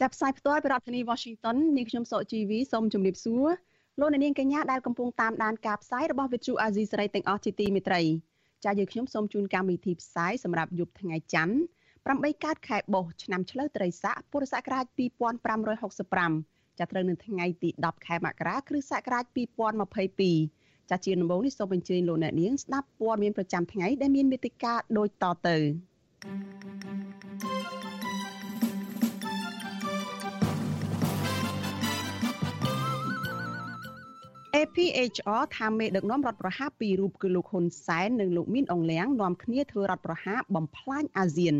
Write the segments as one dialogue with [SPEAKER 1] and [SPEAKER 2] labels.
[SPEAKER 1] ចាប់ផ្សាយផ្ទាល់ពីរដ្ឋធានី Washington នាងខ្ញុំសកជីវីសូមជម្រាបសួរលោកអ្នកនាងកញ្ញាដែលកំពុងតាមដានការផ្សាយរបស់ Vuthu Azizi Serai ទាំងអស់ជាទីមេត្រីចា៎យើងខ្ញុំសូមជូនកម្មវិធីផ្សាយសម្រាប់យប់ថ្ងៃច័ន្ទ8កើតខែបុស្សឆ្នាំឆ្លូវត្រីស័កពុរសករាជ2565ចាប់ត្រូវនៅថ្ងៃទី10ខែមករាគ្រិស្តសករាជ2022ចាជាដំបូងនេះសូមអញ្ជើញលោកអ្នកនាងស្ដាប់ព័ត៌មានប្រចាំថ្ងៃដែលមានមេតិការដូចតទៅ APHR ថាមេដឹកនាំរដ្ឋប្រហារពីររូបគឺលោកហ៊ុនសែននិងលោកមីនអងលៀងនាំគ្នាធ្វើរដ្ឋប្រហារបំផ្លាញអាស៊ាន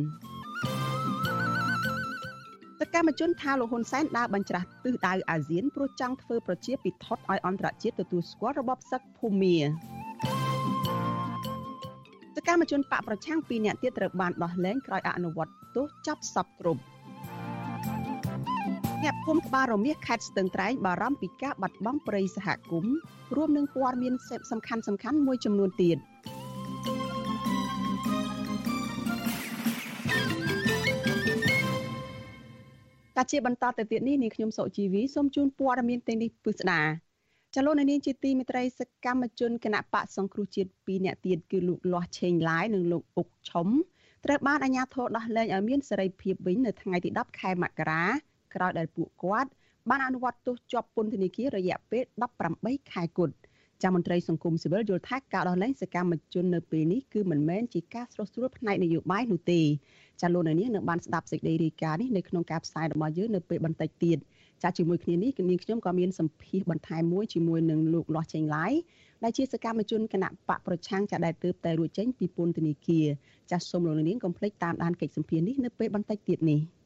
[SPEAKER 1] សកម្មជនថាលោកហ៊ុនសែនដើរបញ្ច្រាស់ទិសដៅអាស៊ានព្រោះចង់ធ្វើប្រជាពិធដ្ឋឲ្យអន្តរជាតិទទួលស្គាល់របបសឹកភូមាសកម្មជនបកប្រឆាំងពីរនាក់ទៀតត្រូវបានដោះលែងក្រោយអនុវត្តទោសចាប់សពគ្រប់ អ្នកភូមិក្បាលរមៀសខេត្តស្ទឹងត្រែងបារម្ភពីការបាត់បង់ព្រៃសហគមន៍រួមនឹងព័ត៌មានសំខាន់សំខាន់មួយចំនួនទៀតតាជាបន្តទៅទៀតនេះនាងខ្ញុំសុជីវីសូមជូនព័ត៌មានទាំងនេះពិស្ដាចលនានាងជាទីមេត្រីសកម្មជនគណៈបកសង្គ្រោះជាតិ2នាក់ទៀតគឺលោកលាស់ឆេងឡាយនិងលោកអុកឆុំត្រូវបានអាជ្ញាធរដោះលែងឲ្យមានសេរីភាពវិញនៅថ្ងៃទី10ខែមករា ក្រោយដែលពួកគាត់បានអនុវត្តទោសជាប់ពន្ធនាគាររយៈពេល18ខែគត់ចាមន្ត្រីសង្គមស៊ីវិលយល់ថាការដោះលែងសកម្មជននៅពេលនេះគឺមិនមែនជាការស្រុះស្រួលផ្នែកនយោបាយនោះទេចាលោកនាងនឹងបានស្ដាប់សេចក្តីរាយការណ៍នេះនៅក្នុងការផ្សាយរបស់យើងនៅពេលបន្តិចទៀតចាជាមួយគ្នានេះគឺនាងខ្ញុំក៏មានសម្ភារបន្ថែមមួយជាមួយនឹងលោកលាស់ចេញឡាយដែលជាសកម្មជនគណៈបកប្រឆាំងចាដែលទើបតែរួចចេញពីពន្ធនាគារចាសូមលោកនាងកុំភ្លេចតាមដានកិច្ចសម្ភារនេះនៅពេលបន្តិចទៀតនេះ។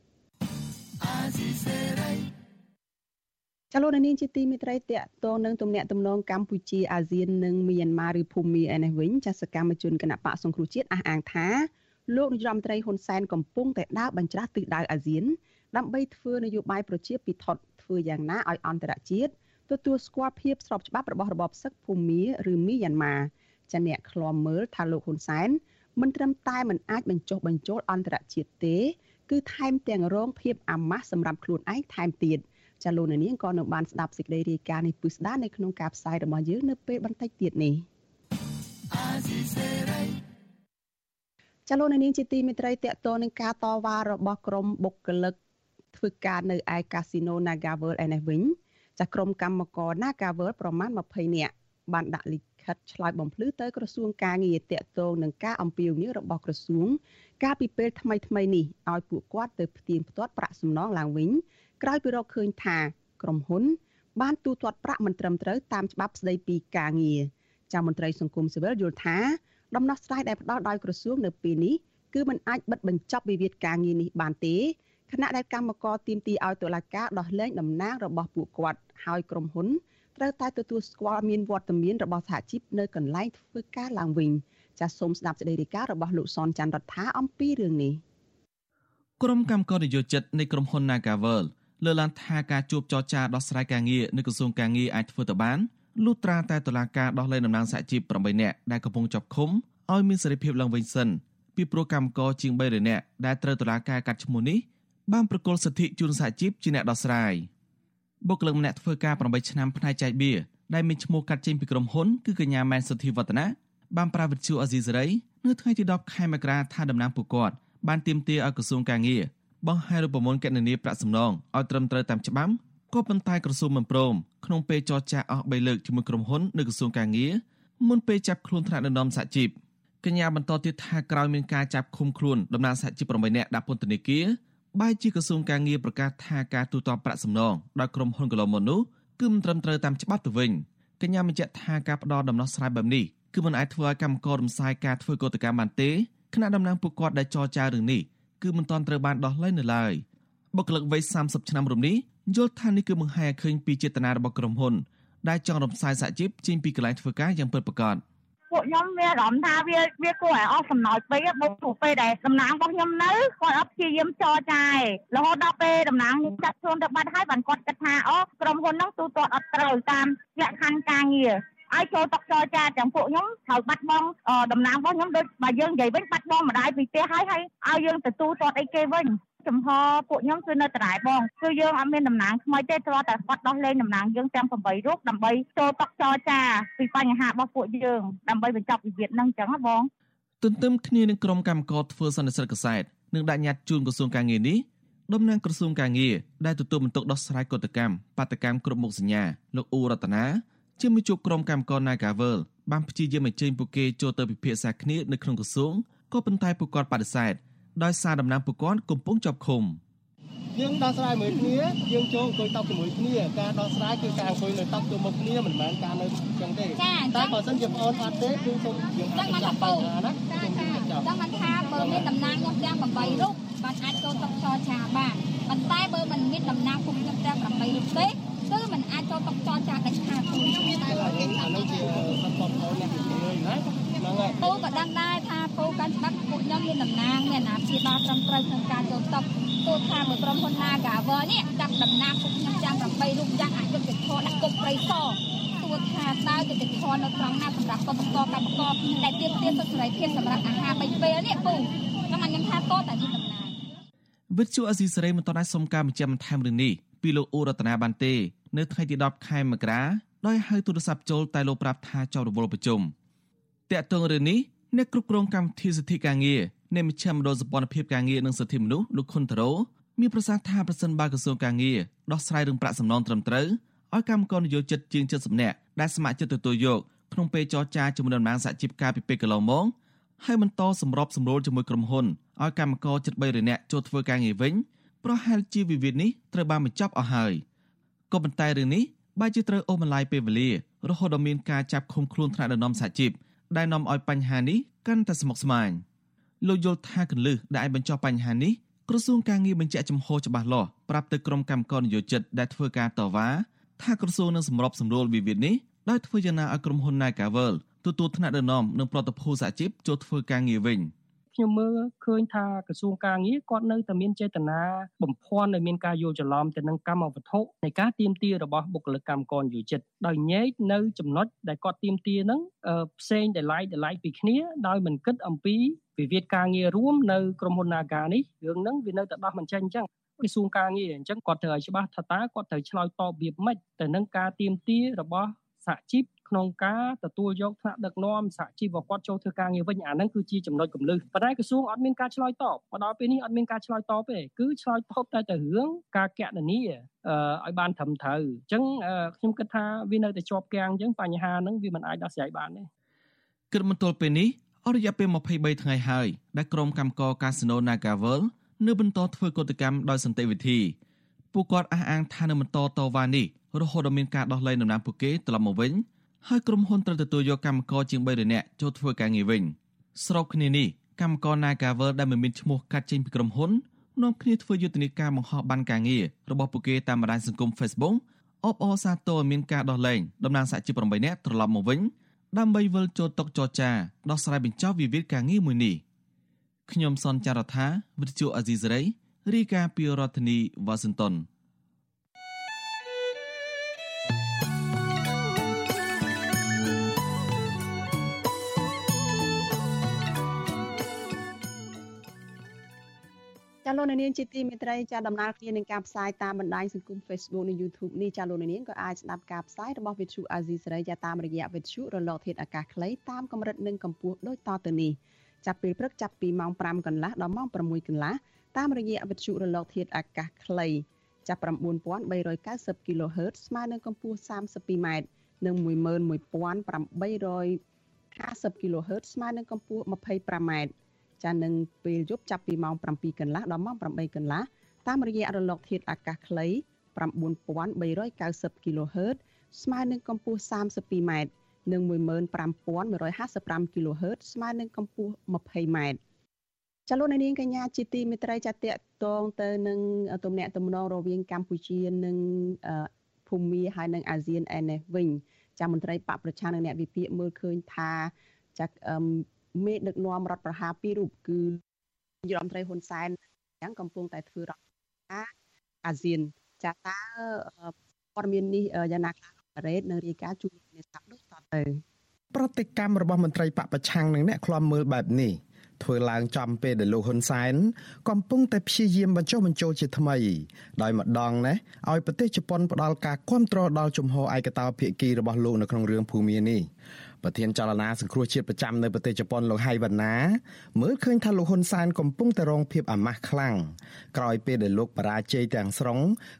[SPEAKER 1] ចលនានាងជាទីមេត្រីតកតងនឹងទំនាក់ទំនងកម្ពុជាអាស៊ាននិងមីយ៉ាន់ម៉ាឬភូមាឯនេះវិញចាសកម្មជនគណៈបកសង្គ្រោះជាតិអះអាងថាលោកនាយរដ្ឋមន្ត្រីហ៊ុនសែនកំពុងតែដើរបញ្ច្រាស់ទិសដៅអាស៊ានដើម្បីធ្វើនយោបាយប្រជាពិធដ្ឋធ្វើយ៉ាងណាឲ្យអន្តរជាតិទទួលស្គាល់ភាពស្របច្បាប់របស់របបសឹកភូមាឬមីយ៉ាន់ម៉ាចាអ្នកឃ្លាំមើលថាលោកហ៊ុនសែនមិនត្រឹមតែមិនអាចបញ្ចុះបញ្ចូលអន្តរជាតិទេ គឺថែមទាំងរងភាពអាម៉ាស់សម្រាប់ខ្លួនឯងថែមទៀតចាលោកនាងក៏នឹងបានស្ដាប់សេចក្តីរាយការណ៍នេះពិស្ដានៅក្នុងការផ្សាយរបស់យើងនៅពេលបន្តិចទៀតនេះចលនានាងជាទីមេត្រីតកតនឹងការតវ៉ារបស់ក្រុមបុគ្គលិកធ្វើការនៅឯកាស៊ីណូ Naga World ឯនេះវិញចាក្រុមកម្មករ Naga World ប្រមាណ20នាក់បានដាក់លិខិត ឆ្លើយបំភ្លឺទៅក្រសួងការងារតាក់ទងនឹងការអំពាវនាវរបស់ក្រសួង កាលពីពេលថ្មីថ្មីនេះឲ្យពួកគាត់ទៅផ្ទៀងផ្ទាត់ប្រាក់សំណងឡើងវិញក្រោយពីរកឃើញថាក្រុមហ៊ុន បានទូទាត់ប្រាក់មិនត្រឹមត្រូវតាមច្បាប់ស្តីពីការងារចាំមន្ត្រីសង្គមស៊ីវិលយល់ថាដំណោះស្រាយដែលផ្ដល់ដោយក្រសួងនៅពេលនេះគឺมันអាចបិទបញ្ចប់វិវាទការងារនេះបានទេខណៈដែលកម្មករទាមទារឲ្យតុលាការដោះលែងតំណាងរបស់ពួកគាត់ហើយក្រុមហ៊ុន ត្រូវតែទទួលស្គាល់មានវត្តមានរបស់សហជីពនៅកន្លែងធ្វើការឡើងវិញចាសសូមស្ដាប់សេចក្តីរាយការណ៍របស់លោកសនច័ន្ទរដ្ឋាអំពីរឿងនេះ
[SPEAKER 2] ក្រុមកម្មការនយោជិតនៃក្រុមហ៊ុន Nagavel លើកឡើងថាការជួបចរចាដោះស្រាយការងារនៅក្រសួងការងារអាចធ្វើទៅបានលុះត្រាតែតុលាការដោះលែងតំណាងសហជីព8នាក់ដែលកំពុងជាប់ឃុំឲ្យមានសេរីភាពឡើងវិញសិនពីព្រោះកម្មករជាង300នាក់ដែលត្រូវតុលាការកាត់ឈ្មោះនេះបានប្រកល់សិទ្ធិជូនសហជីពជាអ្នកដោះស្រាយ បុគ្គលិកម្នាក់ធ្វើការ8ឆ្នាំផ្នែកចែកបៀដែលមានឈ្មោះកាត់ចេញពីក្រុមហ៊ុនគឺកញ្ញាម៉ែនសុធីវឌ្ឍនាបានប្រាវិទ្យាអាស៊ីសេរីនៅថ្ងៃទី10ខែមករាថាតំណាងពួកគាត់បានទាមទារឲ្យក្រសួងកាងារបង្ហាញរូបមន្តកណនីប្រាក់សំណងឲ្យត្រឹមត្រូវតាមច្បាប់ក៏ប៉ុន្តែក្រសួងមិនព្រមក្នុងពេលចរចាអស់3លើកជាមួយក្រុមហ៊ុននៅក្រសួងកាងារមុនពេលចាប់ខ្លួនថ្នាក់ដឹកនាំសហជីពកញ្ញាបន្តទៀតថាក្រោយមានការចាប់ឃុំខ្លួនតំណាងសហជីព8នាក់ដាក់ពន្ធនាគារ បែរជាក្រសួងកាងារប្រកាសថាការទូទាត់ប្រាក់សំណងដល់ក្រុមហ៊ុនកន្លងមកនោះគឺមិនត្រឹមត្រូវតាមច្បាប់ទៅវិញកញ្ញាបញ្ជាក់ថាការផ្ដល់ដំណោះស្រាយបែបនេះគឺមិនអាចធ្វើឲ្យកម្មកររំសាយការធ្វើកោតកម្មបានទេគណៈតំណាងពួកគាត់ដែលចរចារឿងនេះគឺមិនទាន់ត្រូវបានដោះលែងនៅឡើយបុគ្គលិកវ័យ30ឆ្នាំរំនេះយល់ថានេះគឺបង្ហាញឲ្យឃើញពីចេតនារបស់ក្រុមហ៊ុនដែលចង់រំសាយសហជីពចេញពីកន្លែងធ្វើការយ៉ាងពិតប្រាកដ
[SPEAKER 3] ពួកខ្ញុំមានអារម្មណ៍ថាវាវាគួរឲ្យអស់សំណោចពេកបើព្រោះពេលដែលតំណាងរបស់ខ្ញុំនៅគាត់អត់ព្យាយាមចរចាឯរហូតដល់ពេលតំណាងខ្ញុំចាត់ខ្លួនទៅបាត់ហើយបានគាត់គិតថាអូក្រុមហ៊ុនហ្នឹងទូទាត់អត់ត្រូវតាមលក្ខខណ្ឌការងារឲ្យចូលតុកចរចាទាំងពួកខ្ញុំត្រូវបាត់បង់តំណាងរបស់ខ្ញុំដូចបើយើងនិយាយវិញបាត់បង់ម្ដាយពីផ្ទះហើយហើយឲ្យយើងទទួលទាត់អីគេវិញ ចំហពួកខ្ញុំគឺនៅតរ៉ែបងគឺយើងអត់មានតំណាងថ្មីទេគ្រាន់តែគាត់ដោះលែងតំណាងយើងទាំង8រូបដើម្បីចូលតុចរចាពីបញ្ហារបស់ពួកយើងដើម្បីបញ្ចប់វិវាទហ្នឹងអញ្ចឹងណាបង
[SPEAKER 2] ទន្ទឹមគ្នានឹងក្រុមកម្មការធ្វើសន្និសីទកសែតនឹងដាក់ញត្តិជូនក្រសួងការងារនេះតំណាងក្រសួងការងារដែលទទួលបន្ទុកដោះស្រាយកតកម្មបាតកម្មគ្រប់មុខសញ្ញាលោកអ៊ូរតនាជាមេជួបក្រុមកម្មការ Nagavel បានព្យាយាមបញ្ចេញពួកគេចូលទៅពិភាក្សាគ្នានៅក្នុងក្រសួងក៏ប៉ុន្តែពួកគាត់បដិសេធ ដោយសារដំណាំពួកគាត់កំពុងជាប់ឃុំ
[SPEAKER 4] យើងដោះស្រាយមួយគ្នាយើងចូលអង្គុយតប់ជាមួយគ្នាការដោះស្រាយគឺការអង្គុយនៅតប់ទៅមុខគ្នាមិនមែនការនៅចឹងទេតែបើសិនជាបងអូនអត់ទេគឺសូមយើង
[SPEAKER 5] អាចចាត់ការណាចាចាដល់មិនថាបើមានតំណាងខ្ញុំទាំង8រូបបានអាចចូលតុចរចាបានប៉ុន្តែបើមិនមានតំណាងពួកខ្ញុំទាំង8រូបទេគឺมันអាចចូលតុចរចាដាច់ខាតទេ
[SPEAKER 4] តែបើគេថានេះជាសន្តិភាពអ្នកជំនួយណា
[SPEAKER 5] ហ្នឹងហើយ ពូក៏ដឹងដែរថាពូកាន់ច្បាប់ពួកខ្ញុំមានតំណាងមានអាណាព្យាបាលត្រឹមត្រូវក្នុងការចូលតុទោះថាមួយក្រុមហ៊ុន Nagawer នេះចាប់តំណាងពួកខ្ញុំចាំ8រូបយ៉ាងអយុត្តិធម៌ដាក់គុកព្រៃសទោះថាតើយុត្តិធម៌នៅត្រង់ណាសម្រាប់កម្មករកម្មករដែលទាមទារសិទ្ធិសេរីភាពសម្រាប់អាហារ3ពេលនេះពូខ្ញុំខ្ញុំថាតតែមានតំណាង
[SPEAKER 2] វិទ្យុអេស៊ីសេរីមិនតដែរសុំការបញ្ជាក់បន្ថែមរឿងនេះពីលោកអ៊ូរតនាបានទេ នៅថ្ងៃទី10ខែមករាដោយហៅទូរស័ព្ទចូលតែលោកប្រាប់ថាចោលរវល់ប្រជុំ តាក់ទងរឿងនេះអ្នកគ្រប់គ្រងកម្មវិធីសិទ្ធិការងារនៃមជ្ឈមណ្ឌលសម្ព័ន្ធភាពការងារនិងសិទ្ធិមនុស្សលោកខុនតារ៉ូមានប្រសាសន៍ថាប្រសិនបើក្រសួងការងារដោះស្រាយរឿងប្រាក់សំណងត្រឹមត្រូវឲ្យកម្មករនិយោជិតជាង70នាក់ដែលស្ម័គ្រចិត្តទទួលយកក្នុងពេលចរចាជាមួយតំណាងសហជីពការពីពេលកន្លងមកហើយបន្តសម្របសម្រួលជាមួយក្រុមហ៊ុនឲ្យកម្មករជិត300នាក់ចូលធ្វើការងារវិញប្រហែលជាវិវាទនេះត្រូវបានបញ្ចប់អស់ហើយក៏ប៉ុន្តែរឿងនេះបែរជាត្រូវអូសបន្លាយពេលវេលារហូតដល់មានការចាប់ឃុំខ្លួនថ្នាក់ដឹកនាំសហជីព ដែលនាំឲ្យបញ្ហានេះកាន់តែស្មុគស្មាញលោកយល់ថាកលឹះដែលអាចបញ្ចប់បញ្ហានេះក្រសួងការងារបញ្ជាក់ចំហច្បាស់លាស់ប្រាប់ទៅក្រុមកម្មការនយោជិតដែលធ្វើការតវ៉ាថាក្រសួងនឹងសម្របសម្រួលវិវាទនេះដោយធ្វើយ៉ាងណាឲ្យក្រុមហ៊ុន Nagavel ទទួលថ្នាក់ដឹកនាំនិងប្រតិភូសហជីពចូលធ្វើការងារវិញ។
[SPEAKER 4] ខ្ញុំមើលឃើញថាក្រសួងការងារគាត់នៅតែមានចេតនាបំភាន់ឲ្យមានការយល់ច្រឡំទៅនឹងកម្មវត្ថុនៃការទៀមទារបស់បុគ្គលិកកម្មករយោជិតដោយញែកនៅចំណុចដែលគាត់ទៀមទាហ្នឹងផ្សេងដែលឡៃដែលឡៃពីគ្នាដោយមិនគិតអំពីវិវាទការងាររួមនៅក្រុមហ៊ុន Naga នេះរឿងហ្នឹងវានៅតែដោះមិនចេញអញ្ចឹងក្រសួងការងារអញ្ចឹងគាត់ត្រូវឲ្យច្បាស់ថាតើគាត់ត្រូវឆ្លើយតបវាម៉េចទៅនឹងការទៀមទារបស់សហជីព ក្នុងការទទួលយកថ្នាក់ដឹកនាំសហជីពរបស់គាត់ចូលធ្វើការងារវិញអាហ្នឹងគឺជាចំណុចកន្លឹះប៉ុន្តែក្រសួងអត់មានការឆ្លើយតបមកដល់ពេលនេះអត់មានការឆ្លើយតបទេគឺឆ្លើយតបតែទៅរឿងការកណនីឲ្យបានត្រឹមត្រូវអញ្ចឹងខ្ញុំគិតថាវានៅតែជាប់គាំងអញ្ចឹងបញ្ហាហ្នឹងវាមិនអាចដោះស្រាយបានទេ
[SPEAKER 2] គិតមកទល់ពេលនេះអស់រយៈពេល23ថ្ងៃហើយដែលក្រុមកម្មករកាស៊ីណូ Nagavel នៅបន្តធ្វើកតកម្មដោយសន្តិវិធីពួកគាត់អះអាងថានឹងបន្តតវ៉ានេះរហូតដល់មានការដោះលែងដំណាំពួកគេត្រឡប់មកវិញ ហើយក្រុមហ៊ុនត្រូវទទួលយកកម្មករជាង300នាក់ចូលធ្វើការងារវិញស្របគ្នានេះកម្មករ Nagavel ដែលមិនមានឈ្មោះកាត់ចេញពីក្រុមហ៊ុននាំគ្នាធ្វើយុទ្ធនាការបង្ហោះបានការងាររបស់ពួកគេតាមបណ្ដាញសង្គម Facebook អបអរសាទរមានការដោះលែងតំណាងសហជីព8នាក់ត្រឡប់មកវិញដើម្បីវិលចូលតុចរចាដោះស្រាយបញ្ចប់វិវាទការងារមួយនេះខ្ញុំសនចាររថាវិទ្យុអាស៊ីសេរីរាយការណ៍ពីរដ្ឋធានីវ៉ា
[SPEAKER 1] ចាលោកនាងជាទីមេត្រីចាដំណើរគ្នានឹងការផ្សាយតាមបណ្ដាញសង្គម Facebook និង YouTube នេះចាលោកនាងក៏អាចស្ដាប់ការផ្សាយរបស់ Vithu Azizi សេរីចាតាមរយៈ Vithu រលកធាតុអាកាសខ្លីតាមកម្រិតនិងកម្ពស់ដូចតទៅនេះចាប់ពេលព្រឹកចាប់ពីម៉ោង5កន្លះដល់ម៉ោង6កន្លះតាមរយៈ Vithu រលកធាតុអាកាសខ្លីចាប់9390 kHz ស្មើនឹងកម្ពស់ 32m និង11850 kHz ស្មើនឹងកម្ពស់ 25m ចានឹងពេលយប់ចាប់ពីម៉ោង7កន្លះដល់ម៉ោង8កន្លះតាមរយៈរលកធាតុអាកាសខ្លី9390 kHz ស្មើនឹងកម្ពស់ 32m និង15155 kHz ស្មើនឹងកម្ពស់ 20m ចលនានាងកញ្ញាជាទីមេត្រីចាតតងទៅនឹងទំនាក់ទំនងរវាងកម្ពុជានិងភូមាហើយនិងអាស៊ានឯនេះវិញចាមន្ត្រីបកប្រឆាំងនិងអ្នកវិភាគមើលឃើញថាចា មេដឹកនាំរដ្ឋប្រហារពីររូបគឺរដ្ឋមន្ត្រីហ៊ុនសែនយ៉ាងកំពុងតែធ្វើរដ្ឋអាស៊ានចាតើព័ត៌មាននេះយ៉ាងណាខ្លះរ៉េតនឹងរាយការណ៍ជូនអ្នកស្ដាប់ដូចតទៅ
[SPEAKER 6] ប្រតិកម្មរបស់មន្ត្រីបកប្រឆាំងនិងអ្នកខ្លាំមើលបែបនេះធ្វើឡើងចំពេលដែលលោកហ៊ុនសែនកំពុងតែព្យាយាមបញ្ចុះបញ្ចូលជាថ្មី ដោយម្ដងនេះឲ្យប្រទេសជប៉ុនផ្ដល់ការគ្រប់គ្រងដល់ជំហរឯកតោភាគីរបស់លោកនៅក្នុងរឿងភូមានេះ ប្រធានចលនាសង្គ្រោះជាតិប្រចាំនៅប្រទេសជប៉ុនលោកហៃវណ្ណាមើលឃើញថាលោកហ៊ុនសែនកំពុងតែរងភាពអាម៉ាស់ខ្លាំងក្រោយពេលដែលលោកបរាជ័យទាំងស្រុង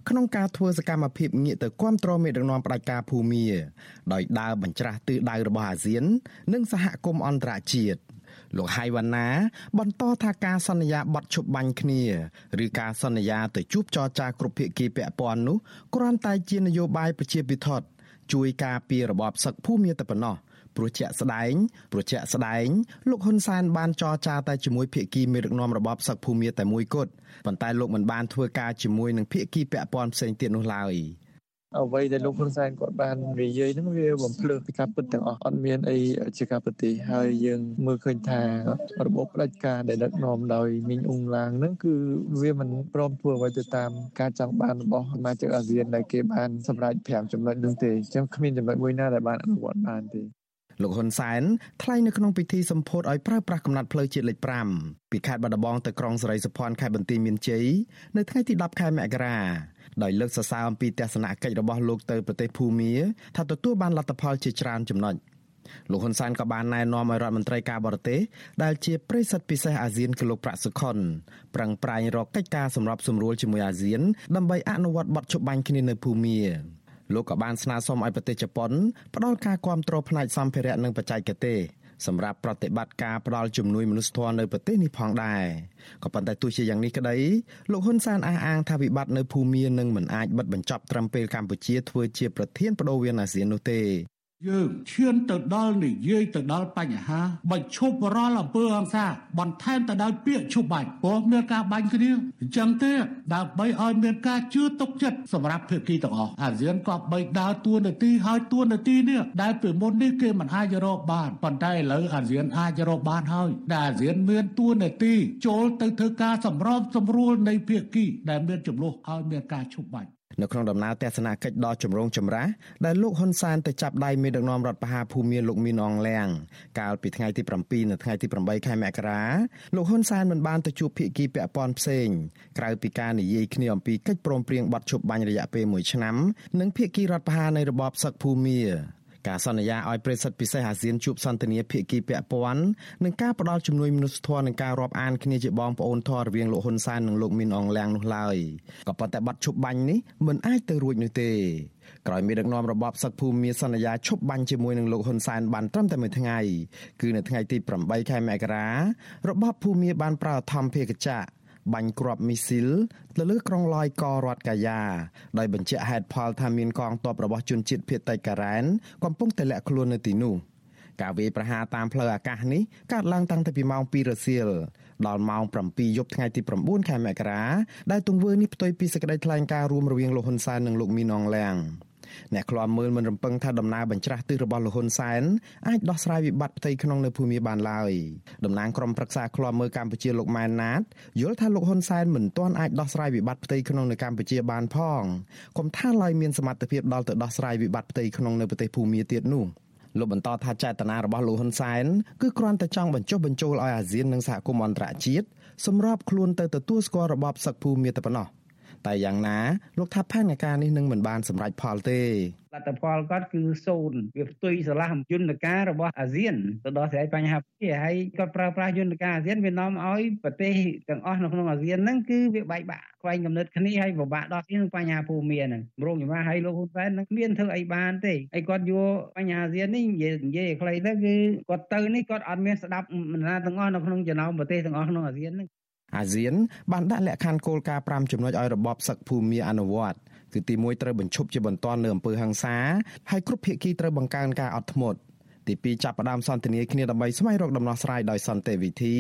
[SPEAKER 6] ក្នុងការធ្វើសកម្មភាពងាកទៅគ្រប់គ្រងមេដឹកនាំផ្ដាច់ការភូមាដោយដើរបញ្ច្រាស់ទិសដៅរបស់អាស៊ាន និងសហគមន៍អន្តរជាតិលោកហៃវណ្ណា បន្តថាការសន្យាបត់ឈប់បាញ់គ្នាឬការសន្យាទៅជួបចរចាគ្រប់ភាគីពាក់ព័ន្ធនោះគ្រាន់តែជានយោបាយប្រជាពិធដ្ឋជួយការពាររបបសឹកភូមិតែប៉ុណ្ណោះ ព្រោះជាក់ស្ដែងព្រោះជាក់ស្ដែងលោកហ៊ុនសែនបានចរចាតែជាមួយភាគីមេដឹកនាំរបបសឹកភូមិតែមួយគត់ប៉ុន្តែលោកមិនបានធ្វើការជាមួយនឹងភាគីពាក់ព័ន្ធផ្សេងទៀតនោះឡើយ។
[SPEAKER 7] អ្វីដែលលោកហ៊ុនសែនគាត់បាននិយាយហ្នឹងវាបំភ្លឺពីការពិតទាំងអស់អត់មានអីជាការប្រតិហើយយើងមើលឃើញថារបបផ្ដាច់ការដែលដឹកនាំដោយមីងអ៊ុងឡាងហ្នឹងគឺវាមិនព្រមធ្វើអ្វីទៅតាមការចង់បានរបស់សមាជិកអាស៊ានដែលគេបានសម្រេច5ចំណុចហ្នឹងទេអញ្ចឹងគ្មានចំណុចមួយណាដែលបានអនុវត្តបានទេ
[SPEAKER 6] លោកហ៊ុនសែនថ្លែងនៅក្នុងពិធីសម្ពោធឲ្យប្រើប្រាស់កំណត់ផ្លូវជាតិលេខ5ពីខេត្តបាត់ដំបងទៅក្រុងសេរីសុភ័ណ្ឌខេត្តបន្ទាយមានជ័យនៅថ្ងៃទី10ខែមករាដោយលើកសរសើរអំពីទស្សនកិច្ចរបស់លោកទៅប្រទេសភូមាថាទទួលបានលទ្ធផលជាច្រើនចំណុចលោកហ៊ុនសែនក៏បានណែនាំឲ្យរដ្ឋមន្ត្រីការបរទេសដែលជាប្រិយសិទ្ធពិសេសអាស៊ានគឺលោកប្រាក់សុខុនប្រឹងប្រែងរកកិច្ចការសម្របសម្រួលជាមួយអាស៊ានដើម្បីអនុវត្តបទជបាញ់គ្នានៅភូមា លោកក៏បានស្នើសុំឲ្យប្រទេសជប៉ុនផ្ដល់ការគាំទ្រផ្នែកសម្ភារៈនិងបច្ចេកទេសសម្រាប់ប្រតិបត្តិការផ្ដល់ជំនួយមនុស្សធម៌នៅប្រទេសនេះផងដែរក៏ប៉ុន្តែទោះជាយ៉ាងនេះក្តីលោកហ៊ុនសែនអះអាងថាវិបត្តិនៅភូមានឹងមិនអាចបិទបញ្ចប់ត្រឹមពេលកម្ពុជាធ្វើជាប្រធានបដូវវេនអាស៊ាននោះទេ
[SPEAKER 8] យើងឈានទៅដល់និយាយទៅដល់បញ្ហាបញ្ឈប់រាល់អំពើហិង្សាបន្ថែមទៅដោយពាក្យឈប់បាញ់ព្រោះមានការបាញ់គ្នាអញ្ចឹងទេដើម្បីឲ្យមានការជឿទុកចិត្តសម្រាប់ភាគីទាំងអស់អាស៊ានក៏បីដើរតួនាទីហើយតួនាទីនេះដែលពីមុននេះគេមិនអាចរកបានប៉ុន្តែឥឡូវអាស៊ានអាចរកបានហើយដែលអាស៊ានមានតួនាទីចូលទៅធ្វើការសម្របសម្រួលនៃភាគីដែលមានចំនួនឲ្យមានការឈប់បាញ់
[SPEAKER 6] នៅក្នុងដំណើរទស្សនកិច្ចដ៏ចម្រូងចម្រាសដែលលោកហ៊ុនសែនទៅចាប់ដៃមេដឹកនាំរដ្ឋបហាភូមិលោកមីនអងលៀងកាលពីថ្ងៃទី7និងថ្ងៃទី8ខែមករាលោកហ៊ុនសែនមិនបានទៅជួបភាគីពាក់ព័ន្ធផ្សេងក្រៅពីការនិយាយគ្នាអំពីកិច្ចព្រមព្រៀងបទឈប់បាញ់រយៈពេល1ឆ្នាំនិងភាគីរដ្ឋបហានៃរបបសឹកភូមិ ការសន្យាឲ្យប្រិសិទ្ធពិសេសអាស៊ានជួបសន្ទនាភាគីពាក់ព័ន្ធនិងការផ្ដល់ជំនួយមនុស្សធម៌និងការរាប់អានគ្នាជាបងប្អូនធម៌រវាងលោកហ៊ុនសែននិងលោកមីនអងលៀងនោះឡើយក៏ប៉ុន្តែបាត់ឈប់បាញ់នេះមិនអាចទៅរួចនោះទេក្រោយមានដឹកនាំរបបសឹកភូមិមានសន្យាឈប់បាញ់ជាមួយនឹងលោកហ៊ុនសែនបានត្រឹមតែមួយថ្ងៃគឺនៅថ្ងៃទី8ខែមករារបបភូមិបានប្រើអធម្មភេកចៈ បាញ់គ្រាប់មីស៊ីលទៅលើក្រុងឡយករដ្ឋកាយ៉ាដោយបញ្ជាក់ហេតុផលថាមានកងទ័ពរបស់ជនជាតិភៀតតៃការ៉ែនកំពុងតែលាក់ខ្លួននៅទីនោះការវាយប្រហារតាមផ្លូវអាកាសនេះកើតឡើងតាំងពីម៉ោង2រសៀលដល់ម៉ោង7យប់ថ្ងៃទី9ខែមករាដែលទង្វើនេះផ្ទុយពីសេចក្តីថ្លែងការណ៍រួមរវាងលោកហ៊ុនសែននិងលោកមីនអងលៀង អ្នកខ្លាំមើលមិនរំពឹងថាដំណើរបញ្ច្រាស់ទិសរបស់លោកហ៊ុនសែនអាចដោះស្រាយវិបត្តិផ្ទៃក្នុងនៅភូមិបានឡើយតំណាងក្រុមប្រឹក្សាខ្លាំមើលកម្ពុជាលោកម៉ែនណាតយល់ថាលោកហ៊ុនសែនមិនទាន់អាចដោះស្រាយវិបត្តិផ្ទៃក្នុងនៅកម្ពុជាបានផងកុំថាឡើយមានសមត្ថភាពដល់ទៅដោះស្រាយវិបត្តិផ្ទៃក្នុងនៅប្រទេសភូមាទៀតនោះលោកបន្តថាចេតនារបស់លោកហ៊ុនសែនគឺគ្រាន់តែចង់បញ្ចុះបញ្ចូលឲ្យអាស៊ាននិងសហគមន៍អន្តរជាតិសម្របខ្លួនទៅទទួលស្គាល់របបសឹកភូមិតែប៉ុណ្ណោះ តែយ៉ាងណាលោកថាផែនការនេះនឹងមិនបានសម្រេចផលទេ
[SPEAKER 9] លទ្ធផលគាត់គឺសូន្យវាផ្ទុយស្រឡះយន្តការរបស់អាស៊ានទៅដល់ស្រ័យបញ្ហានេះហើយគាត់ប្រើប្រាស់យន្តការអាស៊ានវានាំឲ្យប្រទេសទាំងអស់នៅក្នុងអាស៊ានហ្នឹងគឺវាបែកបាក់ខ្វែងកំណត់គ្នាហើយពិបាកដោះស្រាយនឹងបញ្ហាភូមិហ្នឹងរងចម្រាស់ហើយលោកហ៊ុនសែននឹងមានធ្វើអីបានទេហើយគាត់យកបញ្ហាអាស៊ាននេះនិយាយនិយាយឲ្យខ្លីទៅគឺគាត់ទៅនេះគាត់អត់មានស្ដាប់មណាទាំងអស់នៅក្នុងចំណោមប្រទេសទាំងអស់ក្នុងអាស៊ានហ្នឹង
[SPEAKER 6] អាស៊ានបានដាក់លក្ខខណ្ឌគោលការណ៍5ចំណុចឲ្យរបបសឹកភូមិអនុវត្តគឺទី1ត្រូវបញ្ឈប់ជាបន្ទាន់នៅអំពើហិង្សាហើយគ្រប់ភាគីត្រូវបង្កើនការអត់ធ្មត់ទី2ចាប់ផ្ដើមសន្ទនាគ្នាដើម្បីស្វែងរកដំណោះស្រាយដោយសន្តិវិធី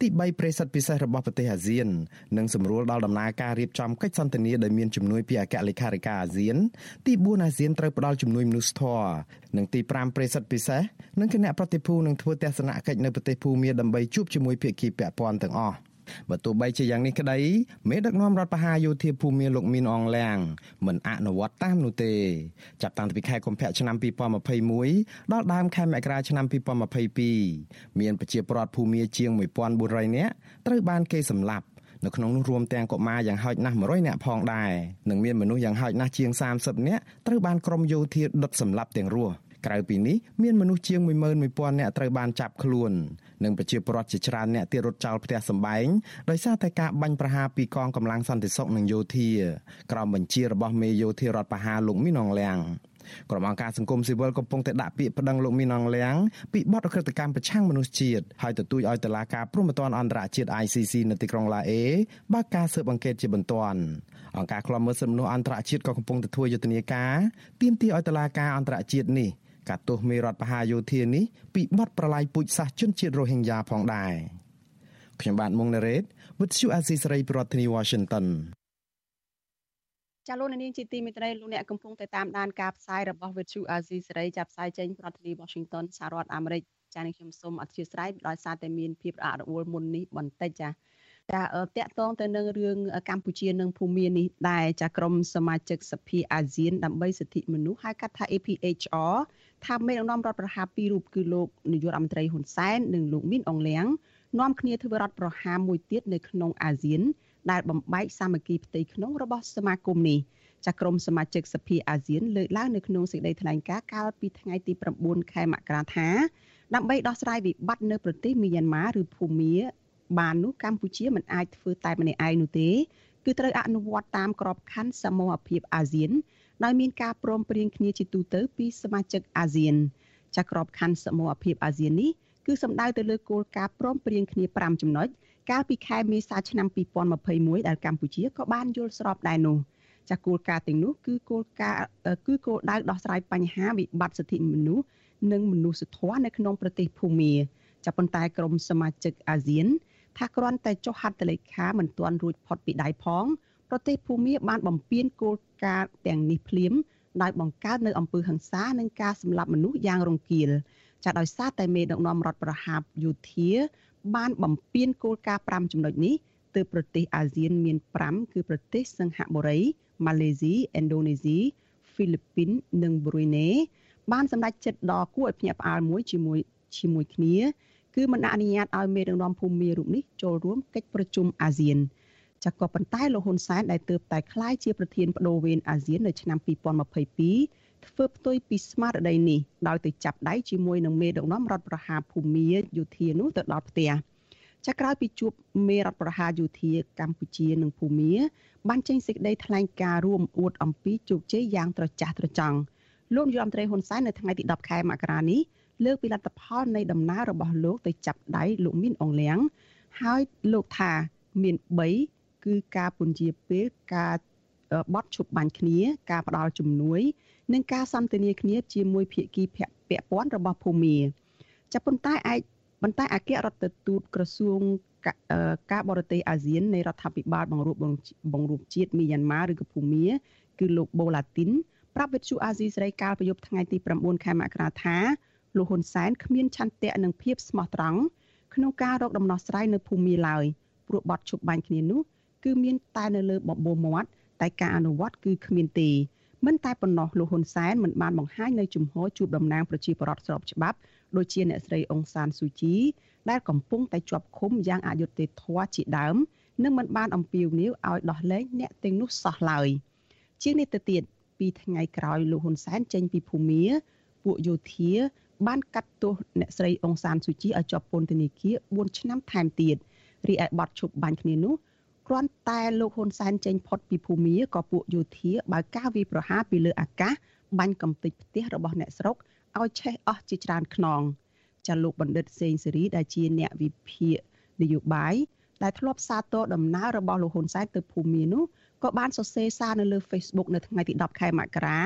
[SPEAKER 6] ទី3ប្រេសិតពិសេសរបស់ប្រទេសអាស៊ាននិងសម្រួលដល់ដំណើរការរៀបចំកិច្ចសន្ទនាដែលមានជំនួយពីអគ្គលេខាធិការអាស៊ានទី4អាស៊ានត្រូវផ្ដល់ជំនួយមនុស្សធម៌និងទី5ប្រេសិតពិសេសនិងគណៈប្រតិភូនឹងធ្វើទស្សនកិច្ចនៅប្រទេសភូមាដើម្បីជួបជាមួយភាគីពាក់ព័ន្ធទាំងអស់ បើទោះបីជាយ៉ាងនេះក្តីមេដឹកនាំរដ្ឋបហាយោធាភូមិលោកមីនអងឡាំងមិនអនុវត្តតាមនោះទេចាប់តាំងពីខែកុម្ភៈឆ្នាំ2021ដល់ដើមខែមករាឆ្នាំ2022មានប្រជាពលរដ្ឋភូមិជាង1400នាក់ត្រូវបានគេសម្លាប់នៅក្នុងនោះរួមទាំងកុមារយ៉ាងហោចណាស់100នាក់ផងដែរនិងមានមនុស្សយ៉ាងហោចណាស់ជាង30នាក់ត្រូវបានក្រុមយោធាដុតសម្លាប់ទាំងរស់ ក្រៅពីនេះមានមនុស្សជាង11000នាក់ត្រូវបានចាប់ខ្លួននិងប្រជាពលរដ្ឋជាច្រើនអ្នកទៀតរត់ចោលផ្ទះសម្បែងដោយសារតែការបាញ់ប្រហារពីកងកម្លាំងសន្តិសុខនិងយោធាក្រោមបញ្ជារបស់មេយោធារដ្ឋបហាលោកមីនអងលៀងក្រុមអង្គការសង្គមស៊ីវិលកំពុងតែដាក់ពាក្យប្តឹងលោកមីនអងលៀងពីបទអក្រិតកម្មប្រឆាំងមនុស្សជាតិហើយទទូចឲ្យតុលាការព្រហ្មទណ្ឌអន្តរជាតិ ICC នៅទីក្រុងឡាអេបើកការស៊ើបអង្កេតជាបន្ទាន់អង្គការឃ្លាំមើលសិទ្ធិមនុស្សអន្តរជាតិក៏កំពុងតែធ្វើយុទ្ធនាការទាមទារឲ្យតុលាការអន្តរជាតិនេះ កាត់ទោសមេរដ្ឋបហាយោធានេះពីបទប្រឡាយពូជសាសន៍ជនជាតិរ៉ូហិញយ៉ាផងដែរខ្ញុំបាទមុងណារ៉េត With you Azizi Saray ប្រធានាទី Washington
[SPEAKER 1] ចាលោកនាងជាទីមេត្រីលោកអ្នកកំពុងតែតាមដានការផ្សាយរបស់ With you Azizi Saray ចាប់ផ្សាយចេញប្រធានាទី Washington សហរដ្ឋអាមេរិកចានេះខ្ញុំសូមអធិស្ឋានដោយសារតែមានភាពរអាក់រអួលមុននេះបន្តិចចា ចាតកតងទៅនឹងរឿងកម្ពុជានិងភូមានេះដែរចាក្រមសមាជិកសភាអាស៊ានដើម្បីសិទ្ធិមនុស្សហៅកាត់ថា APHR ថាមេដឹកនាំរដ្ឋប្រហារពីររូបគឺលោកនាយករដ្ឋមន្ត្រីហ៊ុនសែននិងលោកមីនអងលៀងនាំគ្នាធ្វើរដ្ឋប្រហារមួយទៀតនៅក្នុងអាស៊ាន ដែលបំបែកសាមគ្គីផ្ទៃក្នុងរបស់សមាគមនេះចាក្រមសមាជិកសភាអាស៊ានលើកឡើងនៅក្នុងសេចក្តីថ្លែងការណ៍កាលពីថ្ងៃទី9ខែមករាថាដើម្បីដោះស្រាយវិបត្តិនៅប្រទេសមីយ៉ាន់ម៉ាឬភូមា បាននោះកម្ពុជាមិនអាចធ្វើតែម្នាក់ឯងនោះទេគឺត្រូវអនុវត្តតាមក្របខ័ណ្ឌសមូហភាពអាស៊ានដោយមានការព្រមព្រៀងគ្នាជាទូទៅពីសមាជិកអាស៊ានចាក្របខ័ណ្ឌសមូហភាពអាស៊ាននេះគឺសំដៅទៅលើគោលការណ៍ព្រមព្រៀងគ្នា5ចំណុចកាលពីខែមេសាឆ្នាំ2021ដែលកម្ពុជាក៏បានយល់ស្របដែរនោះចាគោលការណ៍ទាំងនោះគឺគោលការណ៍គឺគោលដៅដោះស្រាយបញ្ហាវិបត្តិសិទ្ធិមនុស្សនិងមនុស្សធម៌នៅក្នុងប្រទេសភូមាចាប៉ុន្តែក្រមសមាជិកអាស៊ាន ថាគ្រាន់តែចុះហត្ថលេខាមិនទាន់រួចផុតពីដៃផងប្រទេសភូមាបានបំពេញគោលការណ៍ទាំងនេះភ្លាមដោយបង្កើតនៅអំពើហិង្សានិងការសម្លាប់មនុស្សយ៉ាងរង្គាលចាដោយសារតែមេដឹកនាំរដ្ឋប្រហារយោធា បានបំពេញគោលការណ៍5ចំណុចនេះទើបប្រទេសអាស៊ានមាន5គឺប្រទេសសិង្ហបុរីម៉ាឡេស៊ីឥណ្ឌូនេស៊ីហ្វីលីពីននិងប្រ៊ុយណេបានសម្រេចចិត្តដ៏គួរឲ្យភ្ញាក់ផ្អើលមួយជាមួយជាមួយគ្នា គឺមិនអនុញ្ញាតឲ្យមេដឹកនាំភូមិរូបនេះចូលរួមកិច្ចប្រជុំអាស៊ានចាក៏ប៉ុន្តែលោកហ៊ុនសែនដែលទើបតែក្លាយជាប្រធានបដូវវេនអាស៊ាននៅឆ្នាំ2022ធ្វើផ្ទុយពីស្មារតីនេះដោយទៅចាប់ដៃជាមួយនឹងមេដឹកនាំរដ្ឋប្រហារភូមាយោធានោះទៅដល់ផ្ទះចាក្រោយពីជួបមេរដ្ឋប្រហារយោធាកម្ពុជានិងភូមា បានចេញសេចក្តីថ្លែងការណ៍រួមអួតអំពីជោគជ័យយ៉ាងត្រចះត្រចង់លោកនាយរដ្ឋមន្ត្រីហ៊ុនសែននៅថ្ងៃទី10ខែមករានេះ លើកពីលទ្ធផលនៃដំណើររបស់លោកទៅចាប់ដៃលោកមីនអងលៀងហើយលោកថាមាន3គឺការពន្យាពេលការបត់ឈប់បាញ់គ្នា ការផ្ដាល់ជំនួយ និងការសន្ទនាគ្នាជាមួយភាគីពាក់ព័ន្ធរបស់ភូមាចាប់ប៉ុន្តែឯកប៉ុន្តែអគ្គរដ្ឋទូតក្រសួងការបរទេសអាស៊ាននៃរដ្ឋាភិបាលបង្រួបបង្រួមជាតិមីយ៉ាន់ម៉ាឬក៏ភូមា គឺលោកបូឡាទីនប្រាប់វិទ្យុអាស៊ីសេរីកាលពីយប់ថ្ងៃទី9ខែមករាថា លោកហ៊ុនសែនគ្មានឆន្ទៈនិងភាពស្មោះត្រង់ក្នុងការរកដំណោះស្រាយនៅភូមិឡើយព្រោះបទជប់បាញ់គ្នានោះគឺមានតែនៅលើបបោមាត់តែការអនុវត្តគឺគ្មានទេមិនតែប៉ុណ្ណោះលោកហ៊ុនសែនមិនបានបង្ហាញនៅជំហរជួបតំណាងប្រជាពលរដ្ឋស្របច្បាប់ដូចជាអ្នកស្រីអង្សានស៊ូជីដែលកំពុងតែជាប់ឃុំយ៉ាងអយុត្តិធម៌ជាដើមនិងមិនបានអំពាវនាវឲ្យដោះលែងអ្នកទាំងនោះសោះឡើយជាងនេះទៅទៀតពីថ្ងៃក្រោយលោកហ៊ុនសែនចេញពីភូមាពួកយោធា បានកាត់ទោសអ្នកស្រីអង្សានស៊ូជីឲ្យជាប់ពន្ធនាគារ4ឆ្នាំថែមទៀតរីឯបទឈប់បាញ់គ្នានោះគ្រាន់តែលោកហ៊ុនសែនចេញផុតពីភូមិក៏ពួកយោធាបើកការវាយប្រហារពីលើអាកាសបាញ់កំទេចផ្ទះរបស់អ្នកស្រុកឲ្យឆេះអស់ជាច្រើនខ្នងចាលោកបណ្ឌិតសេងសេរីដែលជាអ្នកវិភាគនយោបាយដែលធ្លាប់សារតដំណើររបស់លោកហ៊ុនសែនទៅភូមិនោះក៏បានសរសេរសារនៅលើ Facebook នៅថ្ងៃទី10ខែមករា